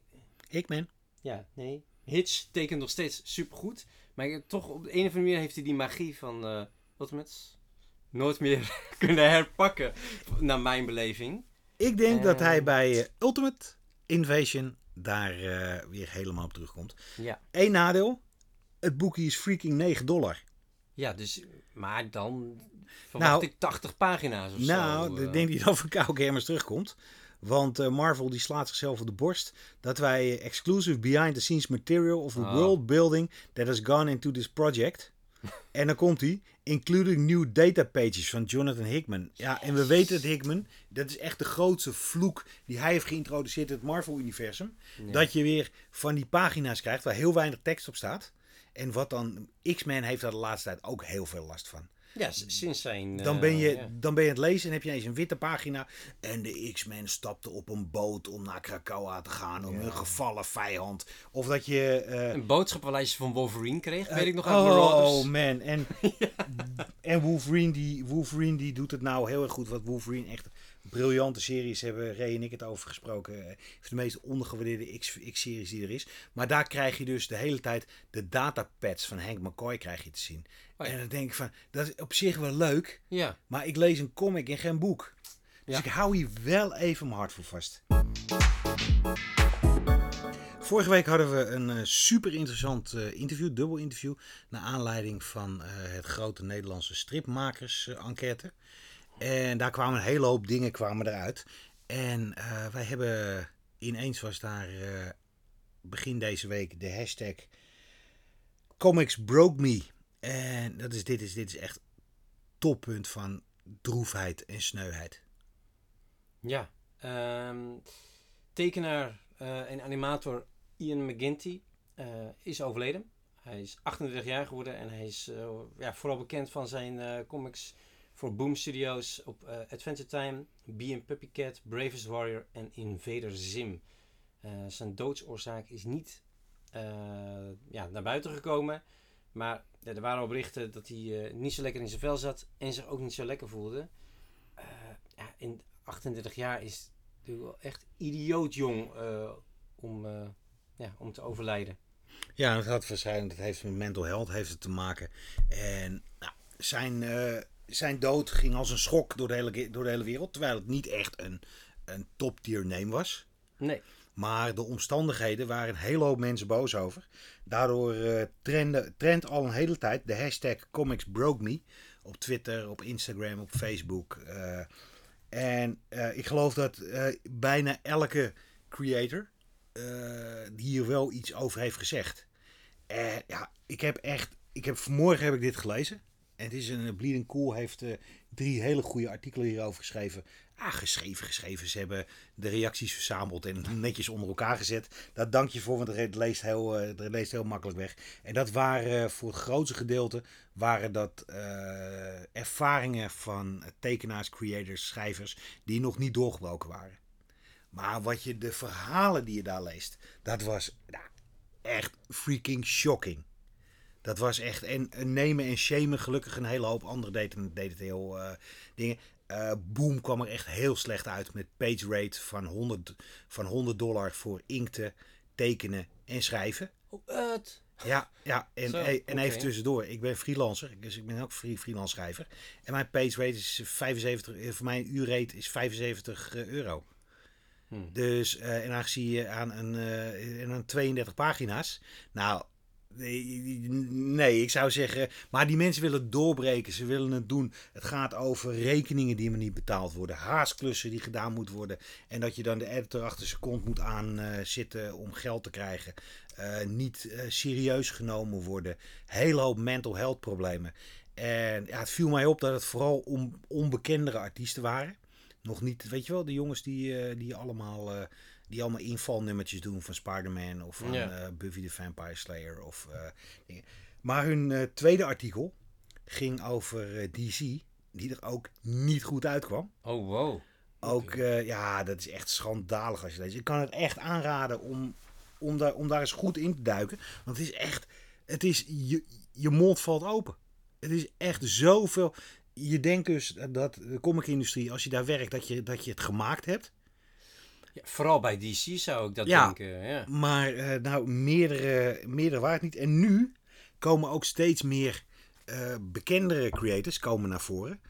Hickman. ja, nee. Hitch tekent nog steeds supergoed. Maar ik toch op de een of andere manier heeft hij die magie van Ultimates nooit meer kunnen herpakken. Naar mijn beleving. Ik denk dat hij bij eh, Ultimate Invasion daar eh, weer helemaal op terugkomt. Ja. Eén nadeel. Het boekje is freaking 9 dollar. Ja, dus... Maar dan verwacht Nou, ik 80 pagina's of Nou, zo. ik eh. denk dat van Koude Gamers terugkomt. Want eh, Marvel die slaat zichzelf op de borst dat wij exclusive behind the scenes material of the Oh. world building that has gone into this project. en dan komt hij, including new data pages van Jonathan Hickman. Ja, en we weten dat Hickman, dat is echt de grootste vloek die hij heeft geïntroduceerd in het Marvel-universum. Dat je weer van die pagina's krijgt waar heel weinig tekst op staat. En wat dan, X-Men heeft daar de laatste tijd ook heel veel last van. Ja, sinds zijn... Dan eh, ben, je, ja. dan ben je aan het lezen en heb je ineens een witte pagina. En de X-Men stapte op een boot om naar Krakoa te gaan. Om een gevallen vijand. Of dat je... eh, Een boodschappenlijstje van Wolverine kreeg, weet ik nog uit oh Marauders. man. En, en Wolverine, die, Wolverine die doet het nou heel erg goed. Wat Wolverine echt briljante series hebben. Ray en ik het over gesproken. Eh, de meest ondergewaardeerde X-series die er is. Maar daar krijg je dus de hele tijd de datapads van Hank McCoy krijg je te zien. Oh ja. En dan denk ik van, dat is op zich wel leuk. Ja, Maar ik lees een comic en geen boek. Dus Ja. ik hou hier wel even mijn hart voor vast. Vorige week hadden we een eh, super interessant eh, interview, dubbel interview, naar aanleiding van het grote Nederlandse stripmakers eh, enquête. En daar kwamen een hele hoop dingen kwamen eruit. En eh, wij hebben ineens was daar eh, begin deze week de hashtag Comics Broke Me. En dat is, dit, is, dit is echt toppunt van droefheid en sneuheid. ja. Ehm, tekenaar eh, en animator Ian McGinty is overleden. Hij is 38 jaar geworden en hij is ja, vooral bekend van zijn comics voor Boom Studios op eh, Adventure Time, and Puppy Cat, Bravest Warrior en Invader Zim. Eh, zijn doodsoorzaak is niet eh, ja, naar buiten gekomen. Maar er waren al berichten dat hij niet zo lekker in zijn vel zat en zich ook niet zo lekker voelde. Ja, in 38 jaar is natuurlijk wel echt idioot jong om, ja, om te overlijden. Ja, dat had waarschijnlijk, dat heeft met mental health heeft het te maken. En nou, zijn, zijn dood ging als een schok door de hele, door de hele wereld. Terwijl het niet echt een, een top tier name was. Nee. Maar de omstandigheden waren een hele hoop mensen boos over. Daardoor trende, trendt al een hele tijd de hashtag Comics Broke Me. Op Twitter, op Instagram, op Facebook. eh. en eh, ik geloof dat bijna elke creator hier wel iets over heeft gezegd. En ja, ik heb echt. Ik heb, vanmorgen heb ik dit gelezen. En het is een Bleeding Cool heeft eh, drie hele goede artikelen hierover geschreven. Ah, geschreven, geschreven. Ze hebben de reacties verzameld en netjes onder elkaar gezet. Daar dank je voor, want het leest heel, eh, het leest heel makkelijk weg. En dat waren eh, voor het grootste gedeelte waren dat eh, ervaringen van tekenaars, creators, schrijvers die nog niet doorgebroken waren. Maar wat je, de verhalen die je daar leest, dat was nou, echt freaking shocking. Dat was echt. En, en nemen en shamen. Gelukkig een hele hoop anderen deden, deden het heel eh, dingen. Eh, Boom kwam er echt heel slecht uit met page rate van 100, van 100 dollar voor inkten, tekenen en schrijven. Oh, het. Ja, ja. En, Zo, en even tussendoor. Ik ben freelancer, dus ik ben ook free, freelance schrijver. En mijn page rate is 75, eh, voor mijn uurrate is 75 euro. Hmm. Dus, eh, en aangezien je aan een, en aan 32 pagina's. Nou, nee, ik zou zeggen. Maar die mensen willen doorbreken. Ze willen het doen. Het gaat over rekeningen die maar niet betaald worden. Haasklussen die gedaan moeten worden. En dat je dan de editor achter zijn kont moet aan eh, om geld te krijgen. Eh, niet eh, serieus genomen worden. Hele hoop mental health problemen. En ja, het viel mij op dat het vooral om onbekendere artiesten waren. Nog niet, weet je wel, de jongens die, die allemaal, die allemaal invalnummertjes doen van Spider-Man of van Ja. eh, Buffy the Vampire Slayer of eh, dingen. Maar hun eh, tweede artikel ging over DC, die er ook niet goed uitkwam. Oh, wow. Ook, ja, dat is echt schandalig als je leest. Ik kan het echt aanraden om, om, daar, om daar eens goed in te duiken. Want het is echt, het is, je, je mond valt open. Het is echt zoveel. Je denkt dus dat de comic-industrie, als je daar werkt, dat je, dat je het gemaakt hebt. Ja, vooral bij DC zou ik dat Ja. denken. Ja. Maar eh, nou, meerdere, meerdere waard niet. En nu komen ook steeds meer eh, bekendere creators komen naar voren.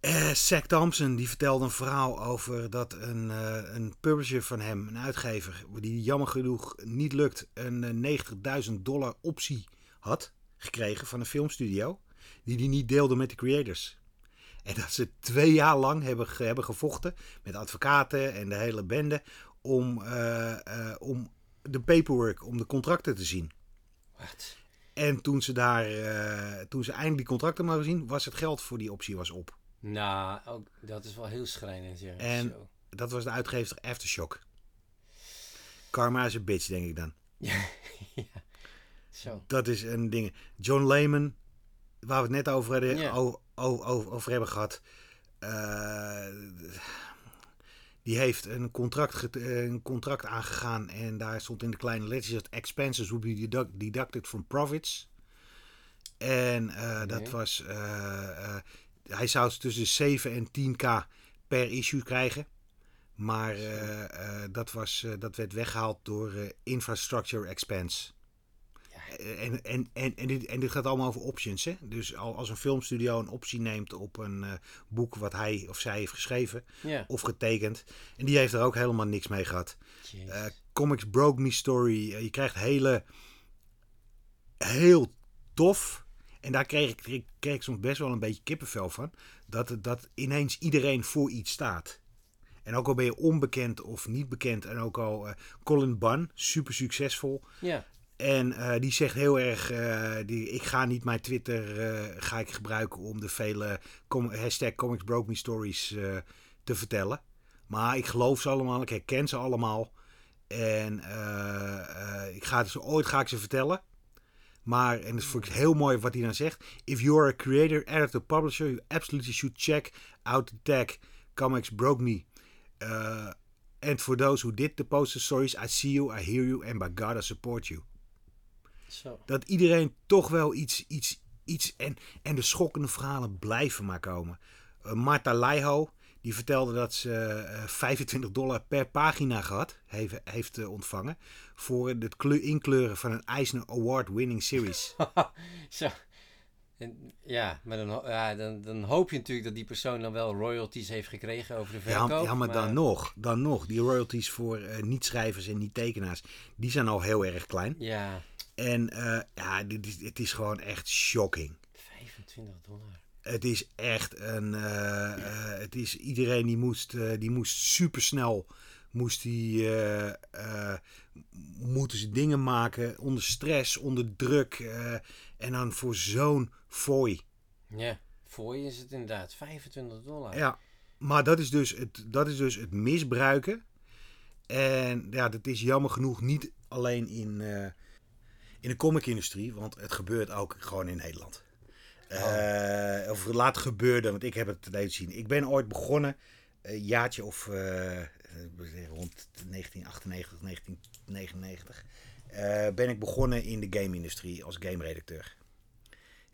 Eh Zack Thompson die vertelde een verhaal over dat een, een publisher van hem, een uitgever, die jammer genoeg niet lukt, een eh, 90.000 dollar optie had gekregen van een filmstudio, die die niet deelde met de creators. En dat ze twee jaar lang hebben, hebben gevochten met advocaten en de hele bende om, eh, eh, om de paperwork, om de contracten te zien. Wat? En toen ze daar, eh, toen ze eindelijk die contracten maar zien, was het geld voor die optie was op. Nou, ook, dat is wel heel schrijnend. Ja. En- Zo. Dat was de uitgever Aftershock. Karma is een bitch, denk ik dan. Zo. Dat is een ding. John Lehman, waar we het net over, hadden, Ja. Over hebben gehad. eh, die heeft een contract, een contract aangegaan. En daar stond in de kleine letters dat expenses would be deduct- deducted from profits. En eh, dat was. eh, hij zou tussen de 7 en 10k per issue krijgen. Maar dat, was, dat werd weggehaald door infrastructure expense. En, en, en, en, dit, en dit gaat allemaal over options. Hè? Dus al- als een filmstudio een optie neemt op een eh, boek wat hij of zij heeft geschreven of getekend. En die heeft er ook helemaal niks mee gehad. Eh, Comics Broke Me Story. eh, je krijgt hele. Heel tof. En daar kreeg ik, kreeg, kreeg ik soms best wel een beetje kippenvel van. Dat, dat ineens iedereen voor iets staat. En ook al ben je onbekend of niet bekend. En ook al Colin Bunn, super succesvol. ja. En eh, die zegt heel erg, eh, die, ik ga niet mijn Twitter eh, ga ik gebruiken om de vele hashtag Comics Broke Me Stories te vertellen. Maar ik geloof ze allemaal, ik herken ze allemaal. En ik ga ze, ooit ga ik ze vertellen. Maar, en dat vond ik heel mooi wat hij dan zegt. If you're a creator, editor, publisher, you absolutely should check out the tag Comics Broke Me. And for those who did the poster stories, I see you, I hear you, and by God I support you Zo. dat iedereen toch wel iets. iets, iets en, en de schokkende verhalen blijven maar komen. Uh, Marta Leiho, die vertelde dat ze eh, 25 dollar per pagina gehad heeft, heeft eh, ontvangen. voor het kleur, inkleuren van een Eisner Award winning series. Zo. En, ja, maar dan, ja, dan, dan hoop je natuurlijk dat die persoon dan wel royalties heeft gekregen over de verkoop. ja, maar dan nog, dan nog. Die royalties voor eh, niet-schrijvers en niet-tekenaars, die zijn al heel erg klein. Ja, En eh, ja, dit is, het is gewoon echt shocking. 25 dollar. Het is echt een. eh, eh, het is iedereen die moest, die moest supersnel. Moest die, moeten ze dingen maken onder stress, onder druk. en dan voor zo'n fooi. Ja, je is het inderdaad 25 dollar. Ja, maar dat is dus het, dat is dus het misbruiken. En ja, dat is jammer genoeg niet alleen in, in de comic-industrie, want het gebeurt ook gewoon in Nederland. Eh, of laat gebeurde, want ik heb het te zien. Ik ben ooit begonnen, een jaartje of eh, rond 1998, 1999, eh, ben ik begonnen in de game-industrie als game-redacteur.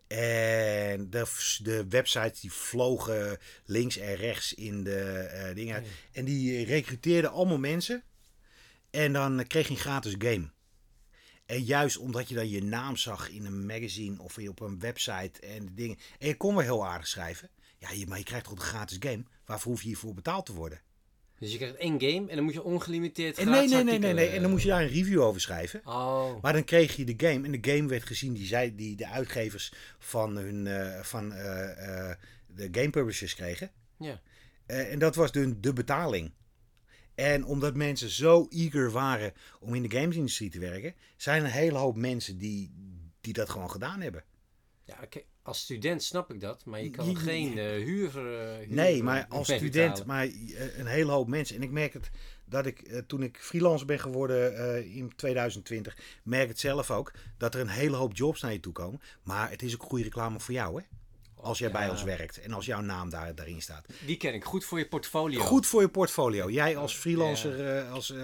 En de, de websites die vlogen links en rechts in de eh, dingen. En die recruteerden allemaal mensen. En dan kreeg je een gratis game. En juist omdat je dan je naam zag in een magazine of op een website en dingen. En je kon wel heel aardig schrijven. Ja, maar je krijgt toch een gratis game. Waarvoor hoef je hiervoor betaald te worden? Dus je krijgt één game en dan moet je ongelimiteerd En nee, nee, nee, nee, nee. En dan moest je daar een review over schrijven. Oh, Maar dan kreeg je de game. En de game werd gezien, die, zij, die de uitgevers van, hun, eh, van eh, eh, de game publishers kregen. ja. En dat was de, de betaling. En omdat mensen zo eager waren om in de gamesindustrie te werken, zijn er een hele hoop mensen die, die dat gewoon gedaan hebben. Ja, als student snap ik dat, maar je kan Je- geen eh, huur, huur Nee, maar eh, als betalen. student, maar een hele hoop mensen. En ik merk het dat ik, toen ik freelancer ben geworden in 2020, merk het zelf ook dat er een hele hoop jobs naar je toe komen. Maar het is ook goede reclame voor jou, hè? Als jij bij Ja. ons werkt en als jouw naam daar, daarin staat. Die ken ik goed voor je portfolio. Goed voor je portfolio. Jij als freelancer, eh, als,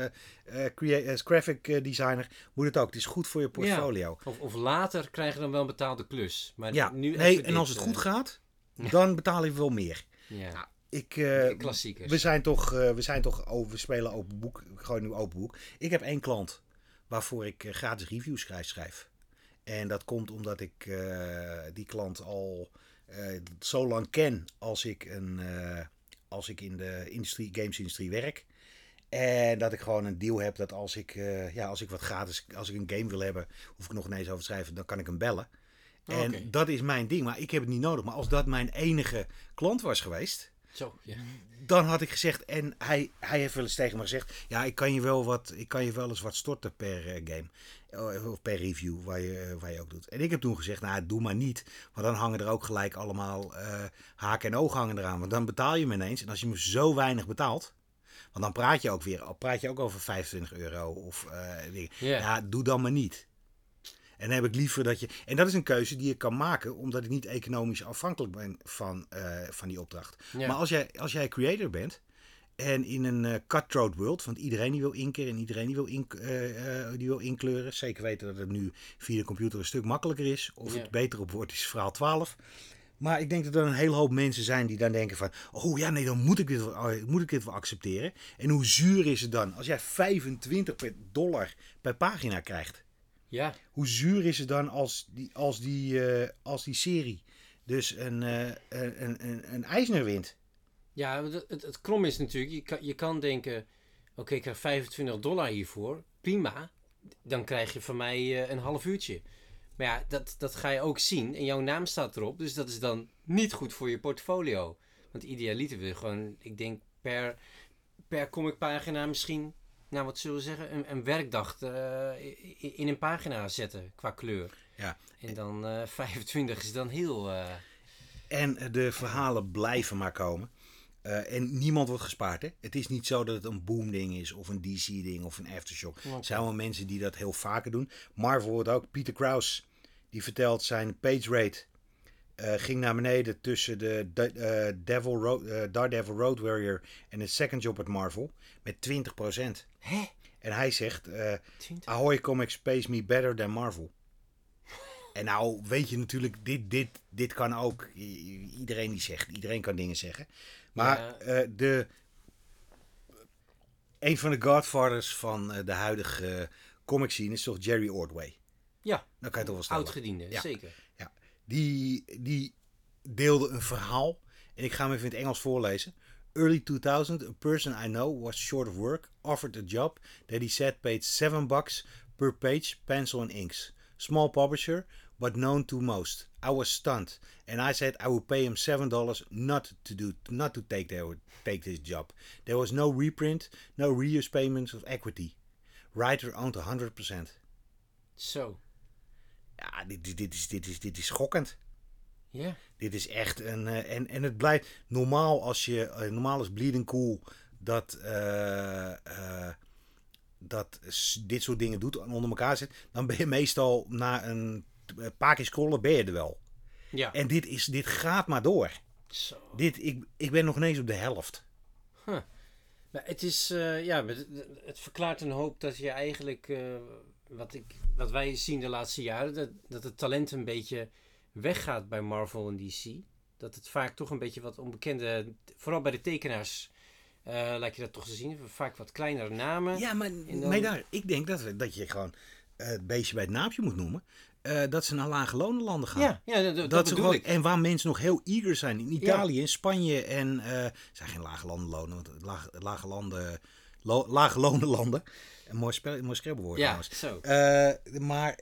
als graphic designer, moet het ook. Het is goed voor je portfolio. Of, of later krijg je dan wel een betaalde klus. Maar Ja, nu nee, en als het goed gaat, dan betaal je wel meer. Ja, Ik, eh, klassiekers. we zijn toch, we zijn toch over, we spelen open boek, gewoon nu open boek. Ik heb één klant waarvoor ik gratis reviews schrijf, schrijf. En dat komt omdat ik die klant al zo lang ken als ik, een, eh, als ik in de industrie, gamesindustrie werk. En dat ik gewoon een deal heb dat als ik, eh, ja, als ik wat gratis, als ik een game wil hebben, hoef ik nog ineens over te schrijven, dan kan ik hem bellen. En dat is mijn ding, maar ik heb het niet nodig. Maar als dat mijn enige klant was geweest, Zo, ja. dan had ik gezegd, en hij, hij heeft wel eens tegen me gezegd, ja, ik kan je wel, wat, ik kan je wel eens wat storten per eh, game. Eh, Of per review, waar je, eh, waar je ook doet. En ik heb toen gezegd, nou, doe maar niet. Want dan hangen er ook gelijk allemaal eh haken en ogen hangen eraan. Want dan betaal je me ineens. En als je me zo weinig betaalt, want dan praat je ook weer, praat je ook over 25 euro of dingen. Ja, doe dan maar niet. En dan heb ik liever dat je. En dat is een keuze die je kan maken, omdat ik niet economisch afhankelijk ben van, eh, van die opdracht. Ja. Maar als jij, als jij creator bent en in een eh, cutthroat world, want iedereen die wil inkeren en iedereen die wil, ink, eh, die wil inkleuren, zeker weten dat het nu via de computer een stuk makkelijker is. Of Ja. het beter op wordt, is verhaal 12. Maar ik denk dat er een hele hoop mensen zijn die dan denken van... Oh ja, nee, dan moet ik dit wel, oh, moet ik dit wel accepteren. En hoe zuur is het dan als jij 25 per dollar per pagina krijgt? Ja, Hoe zuur is het dan als die, als die, eh, als die serie dus een, eh, een, een, een, Eisner wint? ja het, het, het krom is natuurlijk, je kan, je kan denken, oké, ik krijg 25 dollar hiervoor, prima. Dan krijg je van mij eh, een half uurtje. Maar ja, dat, dat ga je ook zien en jouw naam staat erop, dus dat is dan niet goed voor je portfolio. Want idealiter wil je gewoon, ik denk per, per comicpagina misschien, nou wat zullen we zeggen, een, een werkdag eh, in een pagina zetten qua kleur. Ja. En dan eh 25 is dan heel... eh, En de verhalen blijven maar komen. Eh, en niemand wordt gespaard. Hè? Het is niet zo dat het een boom-ding is, of een DC-ding, of een Aftershock. Er zijn wel mensen die dat heel vaker doen. Marvel wordt ook. Peter Krause, die vertelt zijn page rate eh, ging naar beneden tussen de De- eh, Devil Road, eh, Daredevil Road Warrior en een second job at Marvel met 20%. Hè? En hij zegt, 20? Ahoy Comics pays me better than Marvel. En nou weet je natuurlijk, dit, dit, dit kan ook i- iedereen die zegt. Iedereen kan dingen zeggen. Maar Ja. eh, de, een van de godfathers van eh, de huidige comic scene is toch Jerry Ordway. Ja, Dat kan je toch wel stellen. oudgediende, Ja. zeker. Ja. Die, die deelde een verhaal. En ik ga hem even in het Engels voorlezen. Early 2000, a person I know was short of work, offered a job that he said paid 7 bucks per page, pencil and inks. Small publisher, but known to most. I was stunned, and I said I would pay him seven dollars not to do, not to take their, take this job. There was no reprint, no reuse payments of equity. Writer owned 100%. Zo. Ja, dit, dit, dit, is, dit, is, dit is schokkend. Ja. Dit is echt een. eh, en, en het blijft normaal als je. eh, normaal is Bleeding Cool dat. eh, dat dit soort dingen doet en onder elkaar zit. Dan ben je meestal na een paar keer scrollen. ben je er wel. Ja. En dit, is, dit gaat maar door. Zo. Dit, ik, ik ben nog ineens op de helft. Maar het is, ja, het- het verklaart een hoop dat je eigenlijk, wat, ik, wat wij zien de laatste jaren, dat, dat het talent een beetje weggaat bij Marvel en DC. Dat het vaak toch een beetje wat onbekende, vooral bij de tekenaars, eh lijkt je dat toch te zien. Vaak wat kleinere namen. Ja, maar En dan- nee, daar, ik denk dat, dat je gewoon eh, het beestje bij het naampje moet noemen. Eh, dat ze naar lage lonenlanden gaan. ja, ja, dat, dat, Dat ze bedoel gewoon, ik. en waar mensen nog heel eager zijn. In Italië, in Spanje en... het zijn geen lage landenlonen, want het lage, lage landen... Lo, lage lonenlanden. Een mooi, spel, een mooi Ja, trouwens. zo. Maar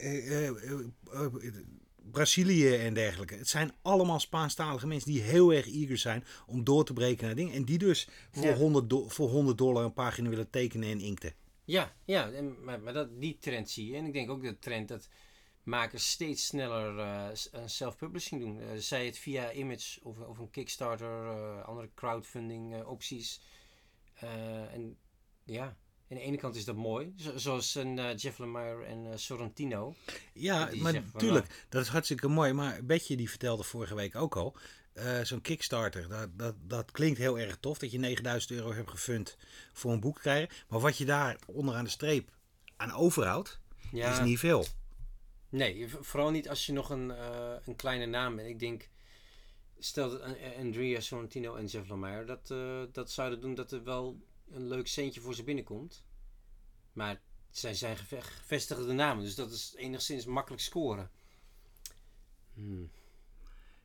Brazilië en dergelijke. Het zijn allemaal Spaanstalige mensen die heel erg eager zijn om door te breken naar dingen. En die dus voor, Ja. 100, do- voor 100 dollar een pagina willen tekenen en inkten. Ja, ja en, maar, maar dat, die trend zie je. En ik denk ook de trend dat makers steeds sneller eh, self-publishing doen. Eh, zij het via Image of, of een Kickstarter, andere crowdfunding opties. En ja, aan de ene kant is dat mooi. Zo- zoals een eh, Jeff Lemire en eh, Sorrentino. Ja, maar natuurlijk, dat is hartstikke mooi. Maar Betje die vertelde vorige week ook al. eh, Zo'n Kickstarter, dat, dat, dat klinkt heel erg tof dat je 9000 euro hebt gefund voor een boek krijgen. Maar wat je daar onderaan de streep aan overhoudt, Ja, is niet veel. Nee, vooral niet als je nog een, eh, een kleine naam bent. Ik denk, stel dat eh, Andrea Sorrentino en Jeff Lemire dat, eh, dat zouden doen, dat er wel een leuk centje voor ze binnenkomt. Maar zij zijn geve- gevestigde namen, dus dat is enigszins makkelijk scoren. Hmm.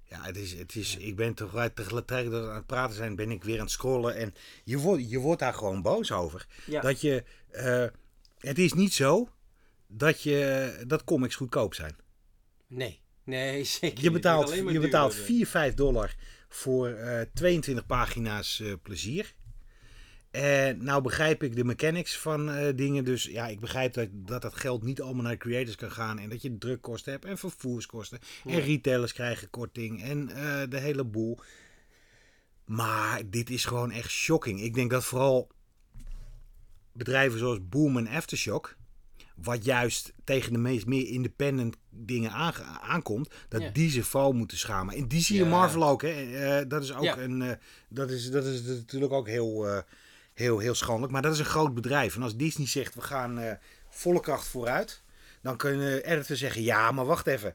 Ja, het is, het is, ik ben toch uit tegelijkertijd dat we aan het praten zijn, ben ik weer aan het scrollen. En je wordt, je wordt daar gewoon boos over. Ja. Dat je, eh, het is niet zo dat, je, dat comics goedkoop zijn. Nee, nee, zeker Je betaalt, je betaalt worden. 4, 5 dollar voor eh 22 pagina's eh, plezier. En nou begrijp ik de mechanics van eh, dingen. Dus ja, ik begrijp dat, dat dat geld niet allemaal naar de creators kan gaan. En dat je drukkosten hebt en vervoerskosten. En retailers krijgen korting en eh, de hele boel. Maar dit is gewoon echt shocking. Ik denk dat vooral bedrijven zoals Boom en Aftershock... wat juist tegen de meest meer independent dingen aankomt... dat Ja. die zich vooral moeten schamen. En die zie je Ja. Marvel ook. Hè. Eh, dat is ook een... dat, is, dat is natuurlijk ook heel, heel, heel schandelijk. Maar dat is een groot bedrijf. En als Disney zegt, we gaan eh, volle kracht vooruit... dan kunnen editors zeggen, ja, maar wacht even.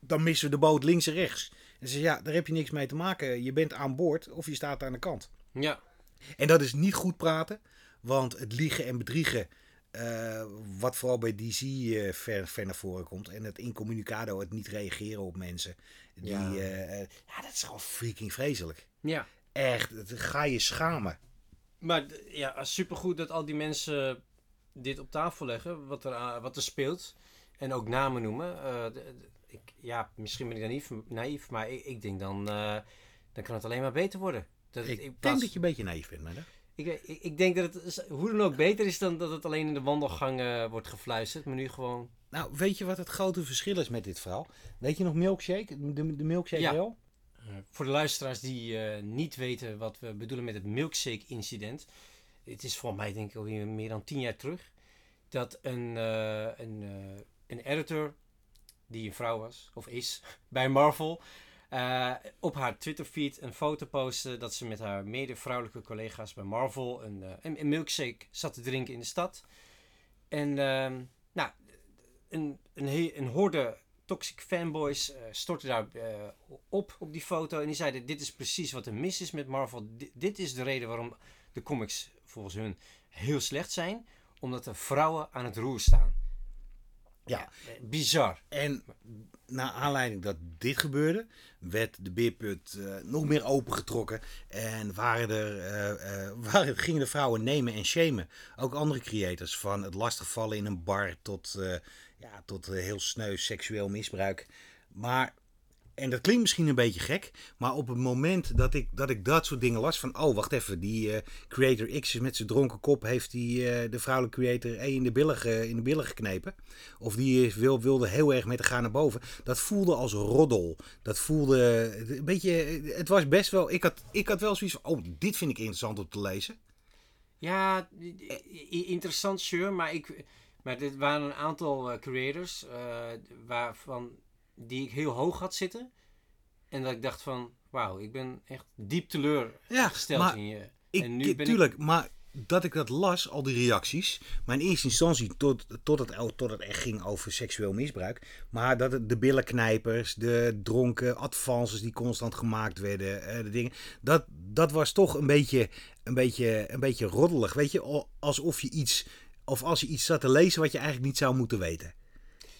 Dan missen we de boot links en rechts. En ze zeggen, ja, daar heb je niks mee te maken. Je bent aan boord of je staat aan de kant. Ja, En dat is niet goed praten, want het liegen en bedriegen, eh, wat vooral bij DC eh, ver, ver naar voren komt, en het incommunicado, het niet reageren op mensen, die, Ja. ja, dat is gewoon freaking vreselijk. ja. Echt, het- ga je schamen. Maar ja, supergoed dat al die mensen dit op tafel leggen, wat er, wat er speelt. En ook namen noemen. Eh, ik, ja, misschien ben ik naïef, naïef maar ik, ik denk dan, eh, dan kan het alleen maar beter worden. Dat Ik in denk dat je een beetje naïef bent, maar dat- ik, ik, ik denk dat het hoe dan ook beter is dan dat het alleen in de wandelgang eh, wordt gefluisterd. Maar nu gewoon... Nou, weet je wat het grote verschil is met dit verhaal? Weet je nog Milkshake? De, de Milkshake Ja. wel? Eh, voor de luisteraars die eh, niet weten wat we bedoelen met het milkshake incident. Het is volgens mij denk ik alweer meer dan tien jaar terug. Dat een, eh, een, een editor, die een vrouw was, of is, bij Marvel... op haar Twitterfeed een foto postte dat ze met haar mede-vrouwelijke collega's bij Marvel een, een, milkshake zat te drinken in de stad. En ehm, nou, een, een, een horde toxic fanboys eh stortten daar eh, op op die foto. En die zeiden: Dit is precies wat er mis is met Marvel. Di- dit is de reden waarom de comics volgens hun heel slecht zijn. Omdat er vrouwen aan het roer staan. Ja. eh, bizar. En naar aanleiding dat dit gebeurde, werd de beerput nog meer opengetrokken. En waren er, waren, gingen de vrouwen nemen en shamen. Ook andere creators, van het lastigvallen in een bar tot, ja, tot eh, heel sneu seksueel misbruik. Maar en dat klinkt misschien een beetje gek, maar op het moment dat ik dat, ik dat soort dingen las van, oh wacht even, die eh, Creator X is met zijn dronken kop heeft die, eh, de vrouwelijke Creator E in de billen, in de billen geknepen. Of die wil, wilde heel erg met de gaan naar boven. Dat voelde als roddel. Dat voelde een beetje, het was best wel, ik had, ik had wel zoiets van, oh dit vind ik interessant om te lezen. Ja, interessant, sure. Maar, ik, maar dit waren een aantal eh, creators eh, waarvan, die ik heel hoog had zitten. En dat ik dacht van, wauw, ik ben echt diep teleurgesteld in je. Ik, en nu ben tuurlijk, maar dat ik dat las, al die reacties. Maar in eerste instantie, tot, tot, het, tot het echt ging over seksueel misbruik. Maar dat het de billenknijpers, de dronken advances die constant gemaakt werden, eh, de dingen. Dat, dat was toch een beetje, een, beetje, een beetje roddelig. Weet je, Al- alsof je iets, of als je iets zat te lezen wat je eigenlijk niet zou moeten weten.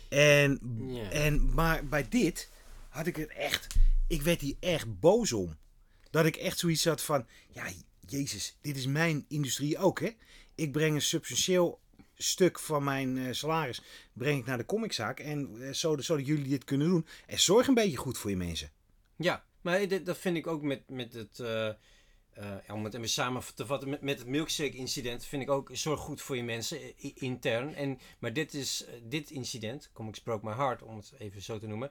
En, Ja. en, maar bij dit had ik het echt, ik werd hier echt boos om. Dat ik echt zoiets had van, ja, Jezus, dit is mijn industrie ook, hè. Ik breng een substantieel stuk van mijn eh, salaris breng ik naar de comiczaak. En eh, zodat, zodat jullie dit kunnen doen. En zorg een beetje goed voor je mensen. Ja, maar dat vind ik ook met, met het. eh, eh, om het even samen te vatten, met, met het milkshake-incident vind ik ook zorg goed voor je mensen eh, intern. En, maar dit, is, eh, dit incident, Comics Broke My Heart, om het even zo te noemen,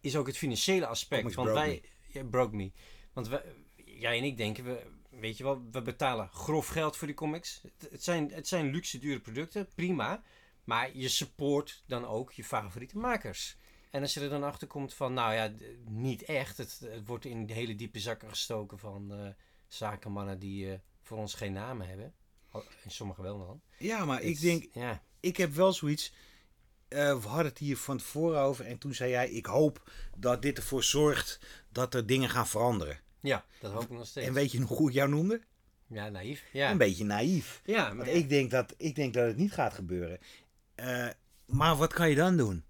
is ook het financiële aspect. Want broke wij, ja, broke me. Want wij, jij en ik denken, we, weet je wel, we betalen grof geld voor die comics. Het, het, zijn, het zijn luxe, dure producten, prima. Maar je support dan ook je favoriete makers. En als je er dan achter komt van, nou ja, niet echt. Het, het wordt in hele diepe zakken gestoken van eh, zakenmannen die eh, voor ons geen namen hebben. En sommigen wel dan. Ja, maar ik denk, Ja, ik heb wel zoiets. eh, we hadden het hier van tevoren over. En toen zei jij, ik hoop dat dit ervoor zorgt dat er dingen gaan veranderen. ja dat hoop ik nog steeds. En weet je nog hoe ik jou noemde? ja, naïef. Ja, Een beetje naïef. ja maar Want ik denk, dat, ik denk dat het niet gaat gebeuren. Maar wat kan je dan doen?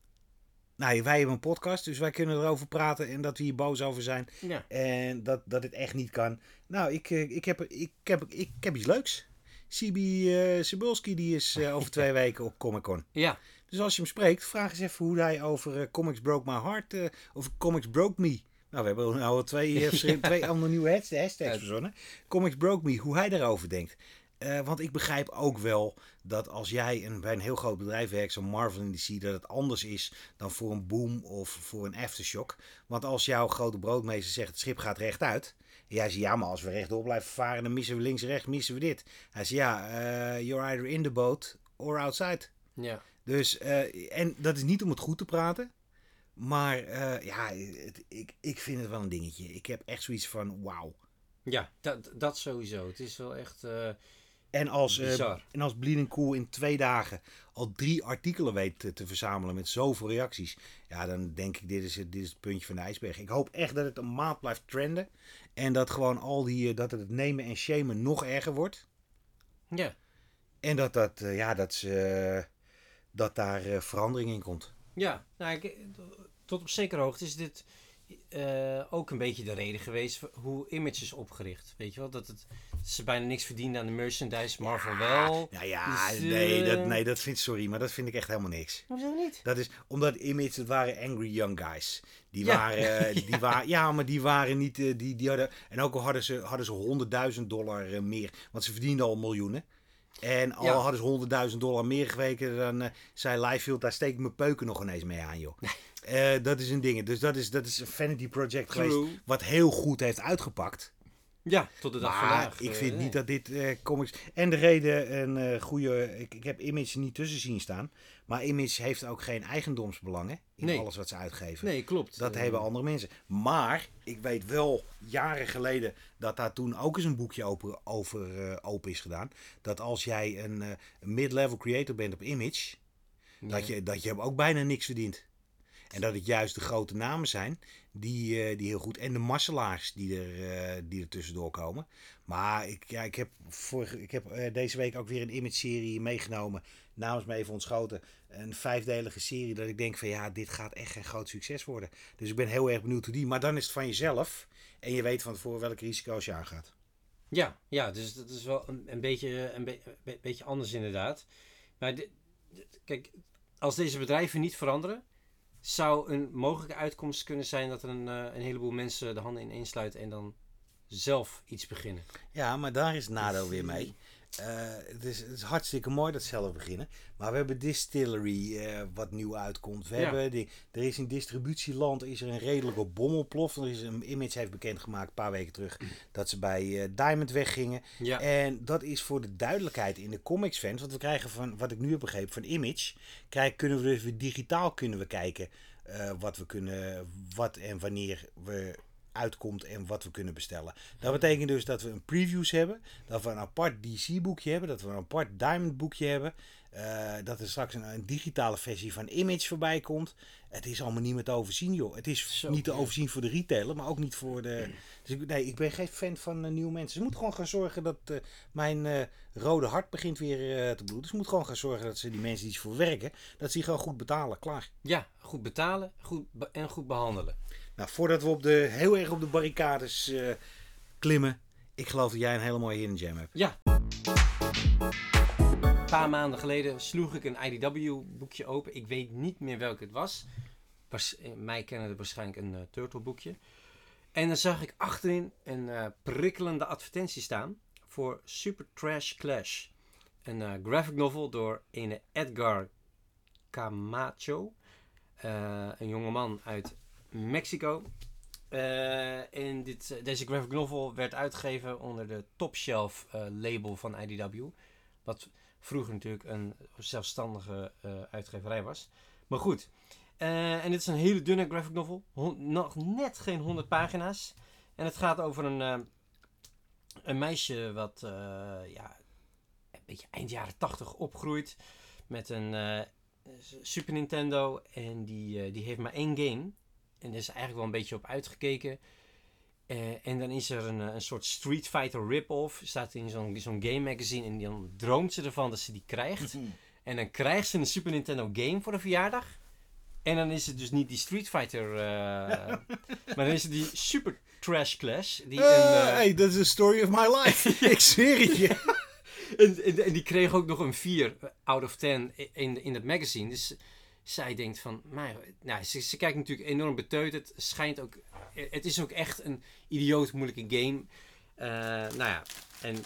Nou, wij hebben een podcast, dus wij kunnen erover praten en dat we hier boos over zijn. ja. En dat, dat het echt niet kan. Nou, ik, eh, ik, heb, ik, heb, ik, heb iets leuks. Sibi eh Cebulski die is eh, over twee weken op Comic Con. ja, Dus als je hem spreekt, vraag eens even hoe hij over Comics Broke My Heart of Comics Broke Me. Nou, we hebben nou al twee, twee andere nieuwe hashtags, verzonnen. Comics Broke Me, hoe hij daarover denkt. Eh, want ik begrijp ook wel dat als jij een, bij een heel groot bedrijf werkt, zo'n Marvel DC, dat het anders is dan voor een boom of voor een aftershock. Want als jouw grote broodmeester zegt het schip gaat rechtuit. En jij zegt ja, maar als we rechtdoor blijven varen, dan missen we links en rechts, missen we dit. Hij zegt ja, eh, you're either in the boat or outside. ja. Dus, eh, en dat is niet om het goed te praten. Maar ja, het, ik, ik vind het wel een dingetje. Ik heb echt zoiets van wauw. Ja, dat, dat sowieso. Het is wel echt En als, eh, en als Bleeding Cool in twee dagen al drie artikelen weet te, te verzamelen met zoveel reacties. Ja, dan denk ik, dit is, het, dit is het puntje van de ijsberg. Ik hoop echt dat het een maand blijft trenden. En dat gewoon al die, eh, dat het nemen en shamen nog erger wordt. ja. En dat, dat, eh, ja, dat, ze, dat daar verandering in komt. Ja, nou, ik, tot op zekere hoogte is dit eh, ook een beetje de reden geweest hoe Image is opgericht. Weet je wel, dat, het, dat ze bijna niks verdienen aan de merchandise, Marvel wel. Nou ja, Dus, nee, eh, dat, nee, dat vind sorry, maar dat vind ik echt helemaal niks. Hoezo niet? Dat is omdat Image, het waren angry young guys. Die Ja. waren, eh, die waren, ja, maar die waren niet, eh, die, die hadden, en ook al hadden ze, hadden ze 100.000 dollar eh, meer, want ze verdienden al miljoenen. En al Ja. hadden ze 100.000 dollar meer geweken, dan eh, zei Liefeld, daar steek ik mijn peuken nog ineens mee aan, joh. Eh, dat is een ding. Dus dat is, dat is een vanity project True. geweest, wat heel goed heeft uitgepakt. Ja, tot de dag Maar vandaag. ik eh, vind nee. niet dat dit eh, comics... En de reden, een eh, goede... Ik, ik heb Image niet tussen zien staan. Maar Image heeft ook geen eigendomsbelangen in Nee. alles wat ze uitgeven. Nee, klopt. Dat hebben andere mensen. Maar ik weet wel jaren geleden dat daar toen ook eens een boekje open, over open is gedaan. Dat als jij een, een mid-level creator bent op Image, dat, je, dat je ook bijna niks verdient. En dat het juist de grote namen zijn die, eh, die heel goed. En de masselaars die er, eh, die er tussendoor komen. Maar ik, ja, ik heb, vorige, ik heb eh, deze week ook weer een image-serie meegenomen. Namens me even ontschoten. Een vijfdelige serie. Dat ik denk van ja, dit gaat echt geen groot succes worden. Dus ik ben heel erg benieuwd hoe die. Maar dan is het van jezelf. En je weet van tevoren welke risico's je aangaat. Ja, ja, dus dat is wel een, een, beetje, een be- be- beetje anders inderdaad. Maar kijk, als deze bedrijven niet veranderen, zou een mogelijke uitkomst kunnen zijn dat er een, eh, een heleboel mensen de handen ineen sluiten en dan zelf iets beginnen. Ja, maar daar is het nadeel weer mee. Eh, het, is, het is hartstikke mooi dat zelf beginnen. Maar we hebben Distillery eh, wat nieuw uitkomt. We Ja. hebben die, er is in distributieland is er een redelijke bommelplof. Er is een image heeft bekendgemaakt een paar weken terug dat ze bij eh, Diamond weggingen. Ja. En dat is voor de duidelijkheid in de comics fans. Want we krijgen van, wat ik nu heb begrepen, van Image. Krijgen, kunnen we dus weer digitaal kunnen we kijken wat we kunnen, wat en wanneer we uitkomt en wat we kunnen bestellen. Dat betekent dus dat we een previews hebben, dat we een apart DC boekje hebben, dat we een apart Diamond boekje hebben, eh, dat er straks een, een digitale versie van Image voorbij komt. Het is allemaal niet meer te overzien, joh. Het is Zo, niet te overzien voor de retailer, maar ook niet voor de. Dus ik, nee, ik ben geen fan van eh, nieuwe mensen. Ze moeten gewoon gaan zorgen dat eh, mijn rode hart begint weer te bloeden. Dus ze moeten gewoon gaan zorgen dat ze die mensen die voor werken, dat ze die gewoon goed betalen. Klaar. Ja, goed betalen goed en goed behandelen. Nou, voordat we op de, heel erg op de barricades eh, klimmen, ik geloof dat jij een hele mooie hidden hebt. Ja. Een paar maanden geleden sloeg ik een IDW-boekje open. Ik weet niet meer welk het was. eh, mij kennen het waarschijnlijk een eh, Turtle-boekje. En dan zag ik achterin een prikkelende advertentie staan voor Super Trash Clash. Een graphic novel door ene Edgar Camacho. Een jongeman uit Mexico. Eh, en dit, eh, deze graphic novel werd uitgegeven onder de Top Shelf eh, label van IDW. Wat vroeger natuurlijk een zelfstandige uitgeverij was. Maar goed. En dit is een hele dunne graphic novel. Nog net geen 100 pagina's. En het gaat over een, een meisje wat eh, ja, een beetje eind jaren 80 opgroeit. Met een Super Nintendo. En die, die heeft maar één game. En daar is eigenlijk wel een beetje op uitgekeken. Eh, en dan is er een, eh, een soort Street Fighter rip-off. Staat in zo'n zo'n game magazine. En dan droomt ze ervan dat ze die krijgt. En dan krijgt ze een Super Nintendo game voor de verjaardag. En dan is het dus niet die Street Fighter. eh, maar dan is het die Super Trash Clash. Die een, hey, dat is the story of my life. ik zweer het je. en, en, en die kreeg ook nog een 4 out of 10 in, in het magazine. Dus zij denkt van, maar, nou, ze, kijkt natuurlijk enorm beteuterd. Schijnt ook, het is ook echt een idioot moeilijke game. Eh, nou ja, en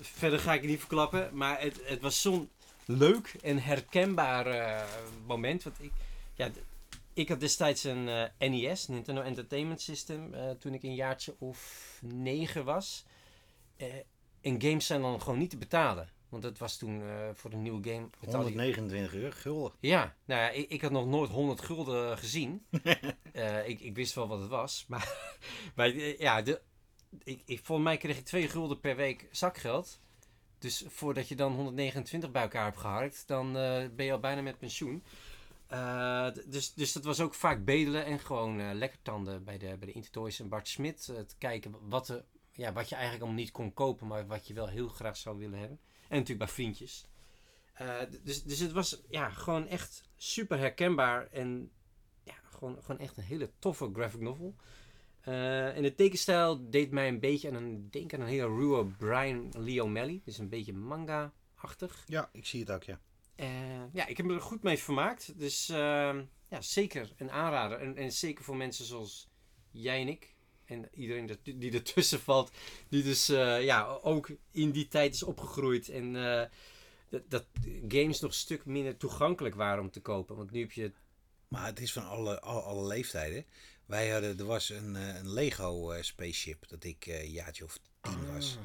verder ga ik het niet verklappen. Maar het, het was zo'n leuk en herkenbaar eh, moment. Want ik, ja, ik had destijds een eh, NES, Nintendo Entertainment System, toen ik een jaartje of negen was. En games zijn dan gewoon niet te betalen. Want dat was toen eh, voor een nieuwe game. betaalde je- 129 euro, gulden. Ja, nou ja, ik, ik had nog nooit 100 gulden gezien. Eh, ik, ik wist wel wat het was. Maar, maar eh, ja, de, ik, ik, volgens mij kreeg ik 2 gulden per week zakgeld. Dus voordat je dan 129 bij elkaar hebt geharkt, dan ben je al bijna met pensioen. Dus, dus dat was ook vaak bedelen en gewoon eh lekker tanden bij de, bij de Intertoys en Bart Smit. te kijken wat, er, ja, wat je eigenlijk allemaal niet kon kopen, maar wat je wel heel graag zou willen hebben. En natuurlijk bij vriendjes. Eh, dus, dus het was ja, gewoon echt super herkenbaar en ja, gewoon, gewoon echt een hele toffe graphic novel. Eh, en de tekenstijl deed mij een beetje aan een, denk aan een hele ruwe Brian Lee O'Malley. Dus een beetje manga-achtig. Ja, ik zie het ook, ja. Eh, ja, ik heb me er goed mee vermaakt. Dus ja, zeker een aanrader. En, en zeker voor mensen zoals jij en ik. En iedereen die ertussen valt. Die dus eh, ja, ook in die tijd is opgegroeid. En eh, dat, dat games nog een stuk minder toegankelijk waren om te kopen. Want nu heb je... Maar het is van alle, alle, alle leeftijden. Wij hadden, er was een, eh, een Lego spaceship dat ik een jaartje of tien was.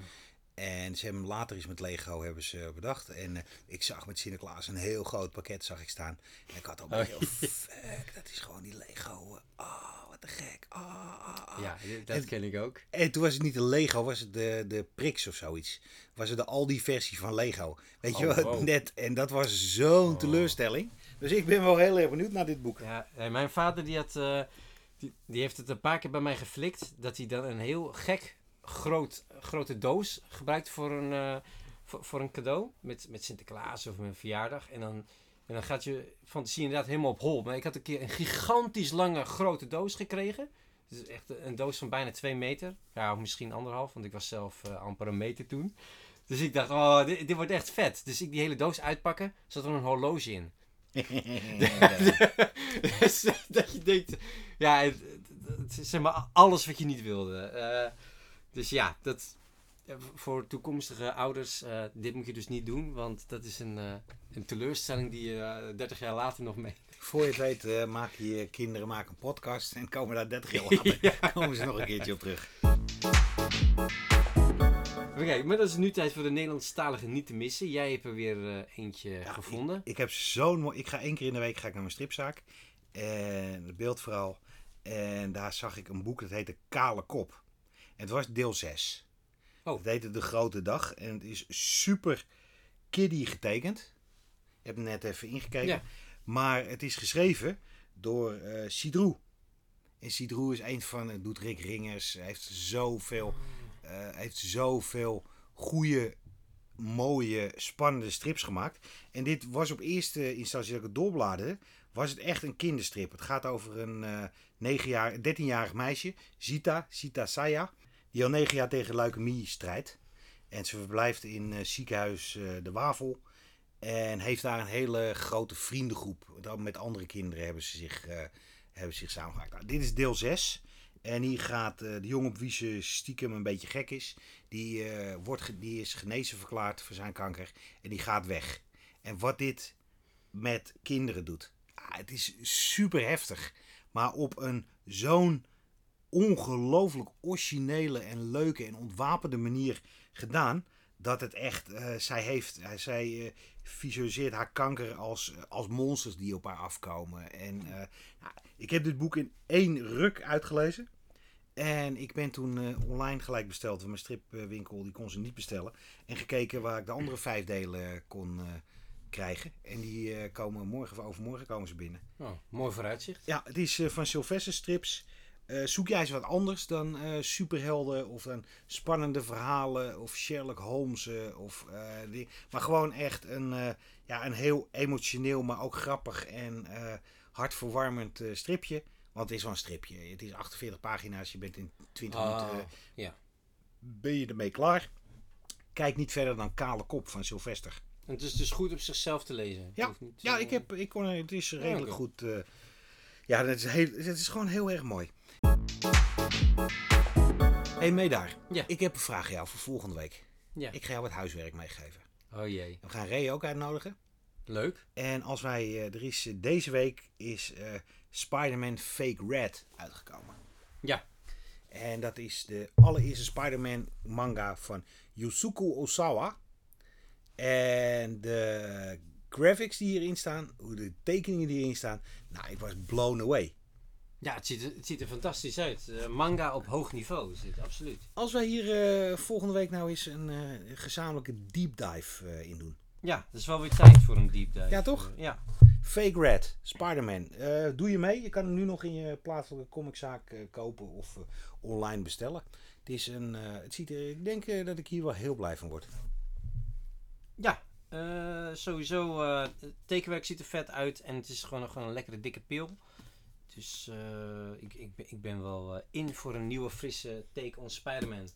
En ze hebben later eens met Lego hebben ze bedacht. En ik zag met Sinterklaas een heel groot pakket zag ik staan. En ik had ook Oh, heel fuck, dat is gewoon die Lego. Ah, wat te gek. Ah, ah, ah. Ja, dat En- ken ik ook. En toen was het niet de Lego, was het de, de Prix of zoiets. Was het de Aldi-versie van Lego. Weet je Oh, wat? wow. Net. En dat was zo'n Oh. teleurstelling. Dus ik ben wel heel erg benieuwd naar dit boek. Ja, mijn vader die had, eh, die, die heeft het een paar keer bij mij geflikt. Dat hij dan een heel gek groot, grote doos gebruikt voor een, eh, voor, voor een cadeau. Met, met Sinterklaas of een verjaardag. En dan, en dan gaat je fantasie inderdaad helemaal op hol. Maar ik had een keer een gigantisch lange grote doos gekregen. Dus echt een doos van bijna twee meter. Ja, of misschien anderhalf, want ik was zelf eh, amper een meter toen. Dus ik dacht, oh, dit, dit wordt echt vet. Dus ik die hele doos uitpakken, zat er een horloge in. Dus dat je denkt, ja, het, het- het is zeg maar alles wat je niet wilde. Eh, dus ja, dat, eh, voor toekomstige ouders, eh, dit moet je dus niet doen, want dat is een, eh, een teleurstelling die je eh, 30 jaar later nog mee. Voor je het weet, eh, maak je kinderen maken een podcast en komen daar 30 jaar later. Komen ze nog een keertje op terug. Oké, maar dat is nu tijd voor de Nederlandstalige niet te missen. Jij hebt er weer eh, eentje Ja, gevonden. Ik, ik heb zo'n mooi. Ik ga één keer in de week ga ik naar mijn stripzaak. En de beeldvrouw. En daar zag ik een boek dat heette Kale Kop. En het was deel 6. Oh. Het heette De Grote Dag. En het is super kiddie getekend. Ik heb net even ingekeken. Ja. Maar het is geschreven door eh Sidroe. En Sidroe is een van, het doet Rick Ringers. Hij heeft zoveel, eh, heeft zoveel goede, mooie, spannende strips gemaakt. En dit was op eerste instantie dat ik het doorbladerde, was het echt een kinderstrip. Het gaat over een eh 9 jaar, 13-jarig meisje, Zita, Zita Saya, die al 9 jaar tegen leukemie strijdt. En ze verblijft in eh, ziekenhuis eh, De Wavel. En heeft daar een hele grote vriendengroep. Met andere kinderen hebben ze zich, eh, hebben zich samengemaakt. Nou, dit is deel 6. En hier gaat de jongen op wie ze stiekem een beetje gek is. Die, wordt, die is genezen verklaard voor zijn kanker. En die gaat weg. En wat dit met kinderen doet. ah, het is super heftig. Maar op een zo'n ongelooflijk originele en leuke en ontwapende manier gedaan. Dat het echt, eh, zij heeft, eh, zij eh, visualiseert haar kanker als, als monsters die op haar afkomen. En nou, ik heb dit boek in één ruk uitgelezen. En ik ben toen online gelijk besteld. Want mijn stripwinkel die kon ze niet bestellen. En gekeken waar ik de andere vijf delen kon krijgen. En die komen morgen of overmorgen komen ze binnen. Oh, mooi vooruitzicht. Ja, het is van Sylvester Strips. Eh, zoek jij eens wat anders dan eh, superhelden of dan spannende verhalen of Sherlock Holmes eh, of die, maar gewoon echt een, ja, een heel emotioneel, maar ook grappig en hartverwarmend stripje. Want het is wel een stripje. Het is 48 pagina's. Je bent in 20 Oh, minuten ja. ben je ermee klaar. Kijk niet verder dan Kale Kop van Sylvester. En het is dus goed op zichzelf te lezen. Ja, niet, Ja, ik heb, ik kon, het is redelijk goed. ja, het is, heel, het is gewoon heel erg mooi. Hey, Meedaar. Ja. Ik heb een vraag aan jou voor volgende week. Ja. Ik ga jou wat huiswerk meegeven. Oh jee. We gaan Ray ook uitnodigen. Leuk. En als wij, eh, er is eh, deze week is eh, Spider-Man Fake Red uitgekomen. Ja. En dat is de allereerste Spider-Man manga van Yusuke Osawa. En de graphics die hierin staan, hoe de tekeningen die hierin staan, nou, ik was blown away. Ja, het ziet, er, het ziet er fantastisch uit. Eh, manga op hoog niveau is dit, absoluut. Als wij hier eh, volgende week nou eens een eh, gezamenlijke deep dive in doen. Ja, dat is wel weer tijd voor een deep dive. Ja, toch? Ja. Fake Red, Spider-Man. Doe je mee? Je kan hem nu nog in je plaatselijke comiczaak kopen of online bestellen. Het is een, het ziet er, ik denk dat ik hier wel heel blij van word. Ja, sowieso. het tekenwerk ziet er vet uit en het is gewoon, gewoon een lekkere dikke pil. Dus eh, ik, ik, ben, ik ben wel eh, in voor een nieuwe frisse take on Spider-Man.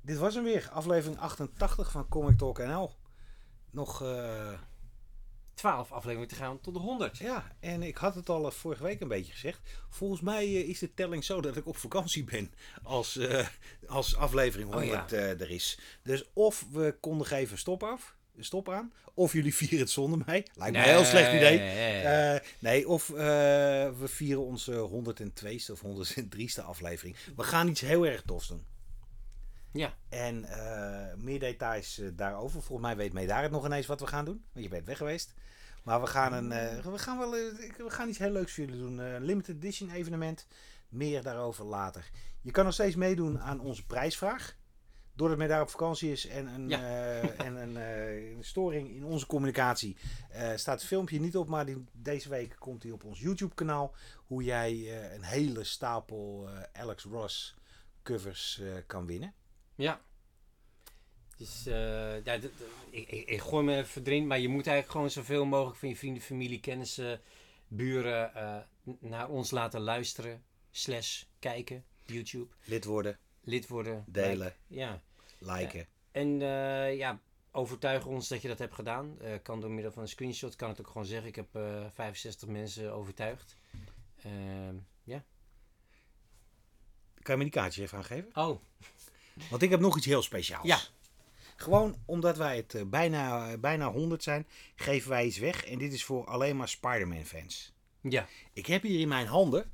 Dit was hem weer, aflevering 88 van Comic Talk NL. Nog, eh, 12 afleveringen te gaan tot de 100. ja, en ik had het al vorige week een beetje gezegd. Volgens mij is de telling zo dat ik op vakantie ben als, als aflevering Oh, 100 ja. eh, er is. Dus of we kondigen even stop af, stop aan, of jullie vieren het zonder mij. Lijkt me een heel slecht idee. Nee, Eh, nee, of eh, we vieren onze 102ste of 103ste aflevering. We gaan iets heel erg tofs doen. ja, En eh, meer details daarover. Volgens mij weet mij daar het nog ineens wat we gaan doen. Want je bent weg geweest. Maar we gaan, een, we gaan, wel, ik- we gaan iets heel leuks voor jullie doen. Een limited edition evenement. Meer daarover later. Je kan nog steeds meedoen aan onze prijsvraag. Doordat men daar op vakantie is en een, Ja. eh, en een, eh, een storing in onze communicatie, eh, staat het filmpje niet op. Maar die, deze week komt hij op ons YouTube kanaal. Hoe jij een hele stapel Alex Ross covers kan winnen. ja. Dus ja, ik, ik, ik gooi me even erin, maar je moet eigenlijk gewoon zoveel mogelijk van je vrienden, familie, kennissen, buren naar ons laten luisteren, slash kijken, YouTube, Lid worden, lid worden. delen, Ja. liken. En eh, ja, overtuig ons dat je dat hebt gedaan. Eh, kan door middel van een screenshot, kan het ook gewoon zeggen. Ik heb eh 65 mensen overtuigd. Ehm, ja. Kan je me die kaartje even aangeven? Oh, Want ik heb nog iets heel speciaals. Ja. Gewoon omdat wij het eh, bijna, eh, bijna 100 zijn, geven wij iets weg. En dit is voor alleen maar Spider-Man fans. ja. Ik heb hier in mijn handen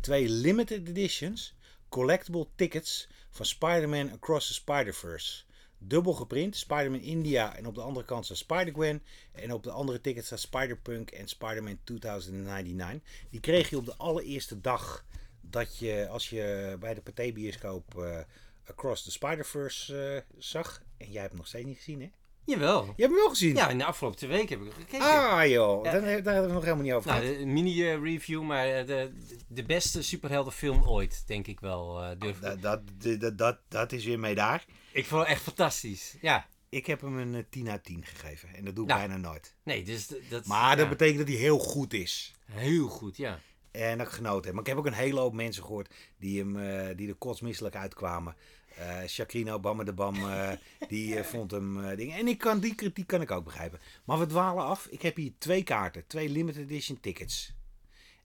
twee limited editions collectible tickets van Spider-Man Across the Spider-Verse. Dubbel geprint, Spider-Man India en op de andere kant staat Spider-Gwen. En op de andere ticket staat Spider-Punk en Spider-Man 2099. Die kreeg je op de allereerste dag dat je, als je bij de Pathé-bioscoop eh, Across the Spider-Verse eh, zag. En jij hebt nog steeds niet gezien, hè? Jawel. Je hebt hem wel gezien? Ja, in de afgelopen twee weken heb ik gekeken. Ah joh, Ja. daar, daar hebben we het nog helemaal niet over Nou, gehad. de mini-review, maar eh, de, de beste superheldenfilm ooit, denk ik wel. eh durf. Dat, dat, dat, dat, dat is weer mee daar. Ik vond het echt fantastisch. Ja, Ik heb hem een eh, 10 uit 10 gegeven. En dat doe ik Nou. bijna nooit. nee, dus dat... Maar dat ja, betekent dat hij heel goed is. Heel goed, ja. En dat ik genoten heb. Maar ik heb ook een hele hoop mensen gehoord die, hem, eh, die er kotsmisselijk uitkwamen. Eh Shakrino Bammer de Bam, eh, die eh, vond hem eh, dingen. En ik kan, die kritiek kan ik ook begrijpen. Maar we dwalen af. Ik heb hier twee kaarten. Twee limited edition tickets.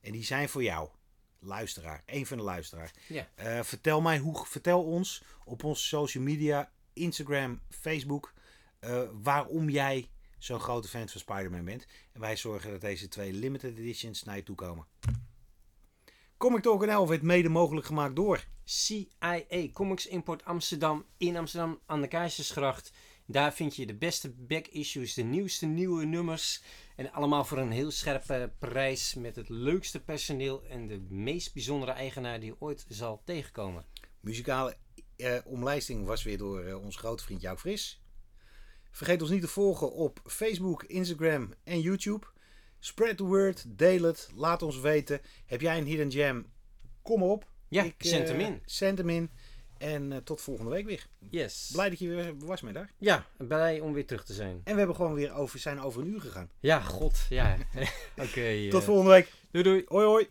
En die zijn voor jou. Luisteraar. Eén van de luisteraar. Ja. Eh, vertel, mij hoe, vertel ons op onze social media. Instagram, Facebook. eh, waarom jij zo'n grote fan van Spider-Man bent. En wij zorgen dat deze twee limited editions naar je toe komen. Comic Talk NL werd mede mogelijk gemaakt door. CIA, Comics Import Amsterdam, in Amsterdam aan de Keizersgracht. Daar vind je de beste back-issues, de nieuwste nieuwe nummers. En allemaal voor een heel scherpe prijs met het leukste personeel en de meest bijzondere eigenaar die je ooit zal tegenkomen. Muzikale eh, omlijsting was weer door eh, onze grote vriend Jouw Fris. Vergeet ons niet te volgen op Facebook, Instagram en YouTube. Spread the word, deel het, laat ons weten. Heb jij een hidden gem? Kom op. Ja, eh, zend hem in. Zend hem in. En eh, tot volgende week weer. Yes. Blij dat je weer was met daar. Ja, blij om weer terug te zijn. En we hebben gewoon weer over, zijn over een uur gegaan. Ja, god, ja. Oké. eh, Tot volgende week. Doei doei. Hoi hoi.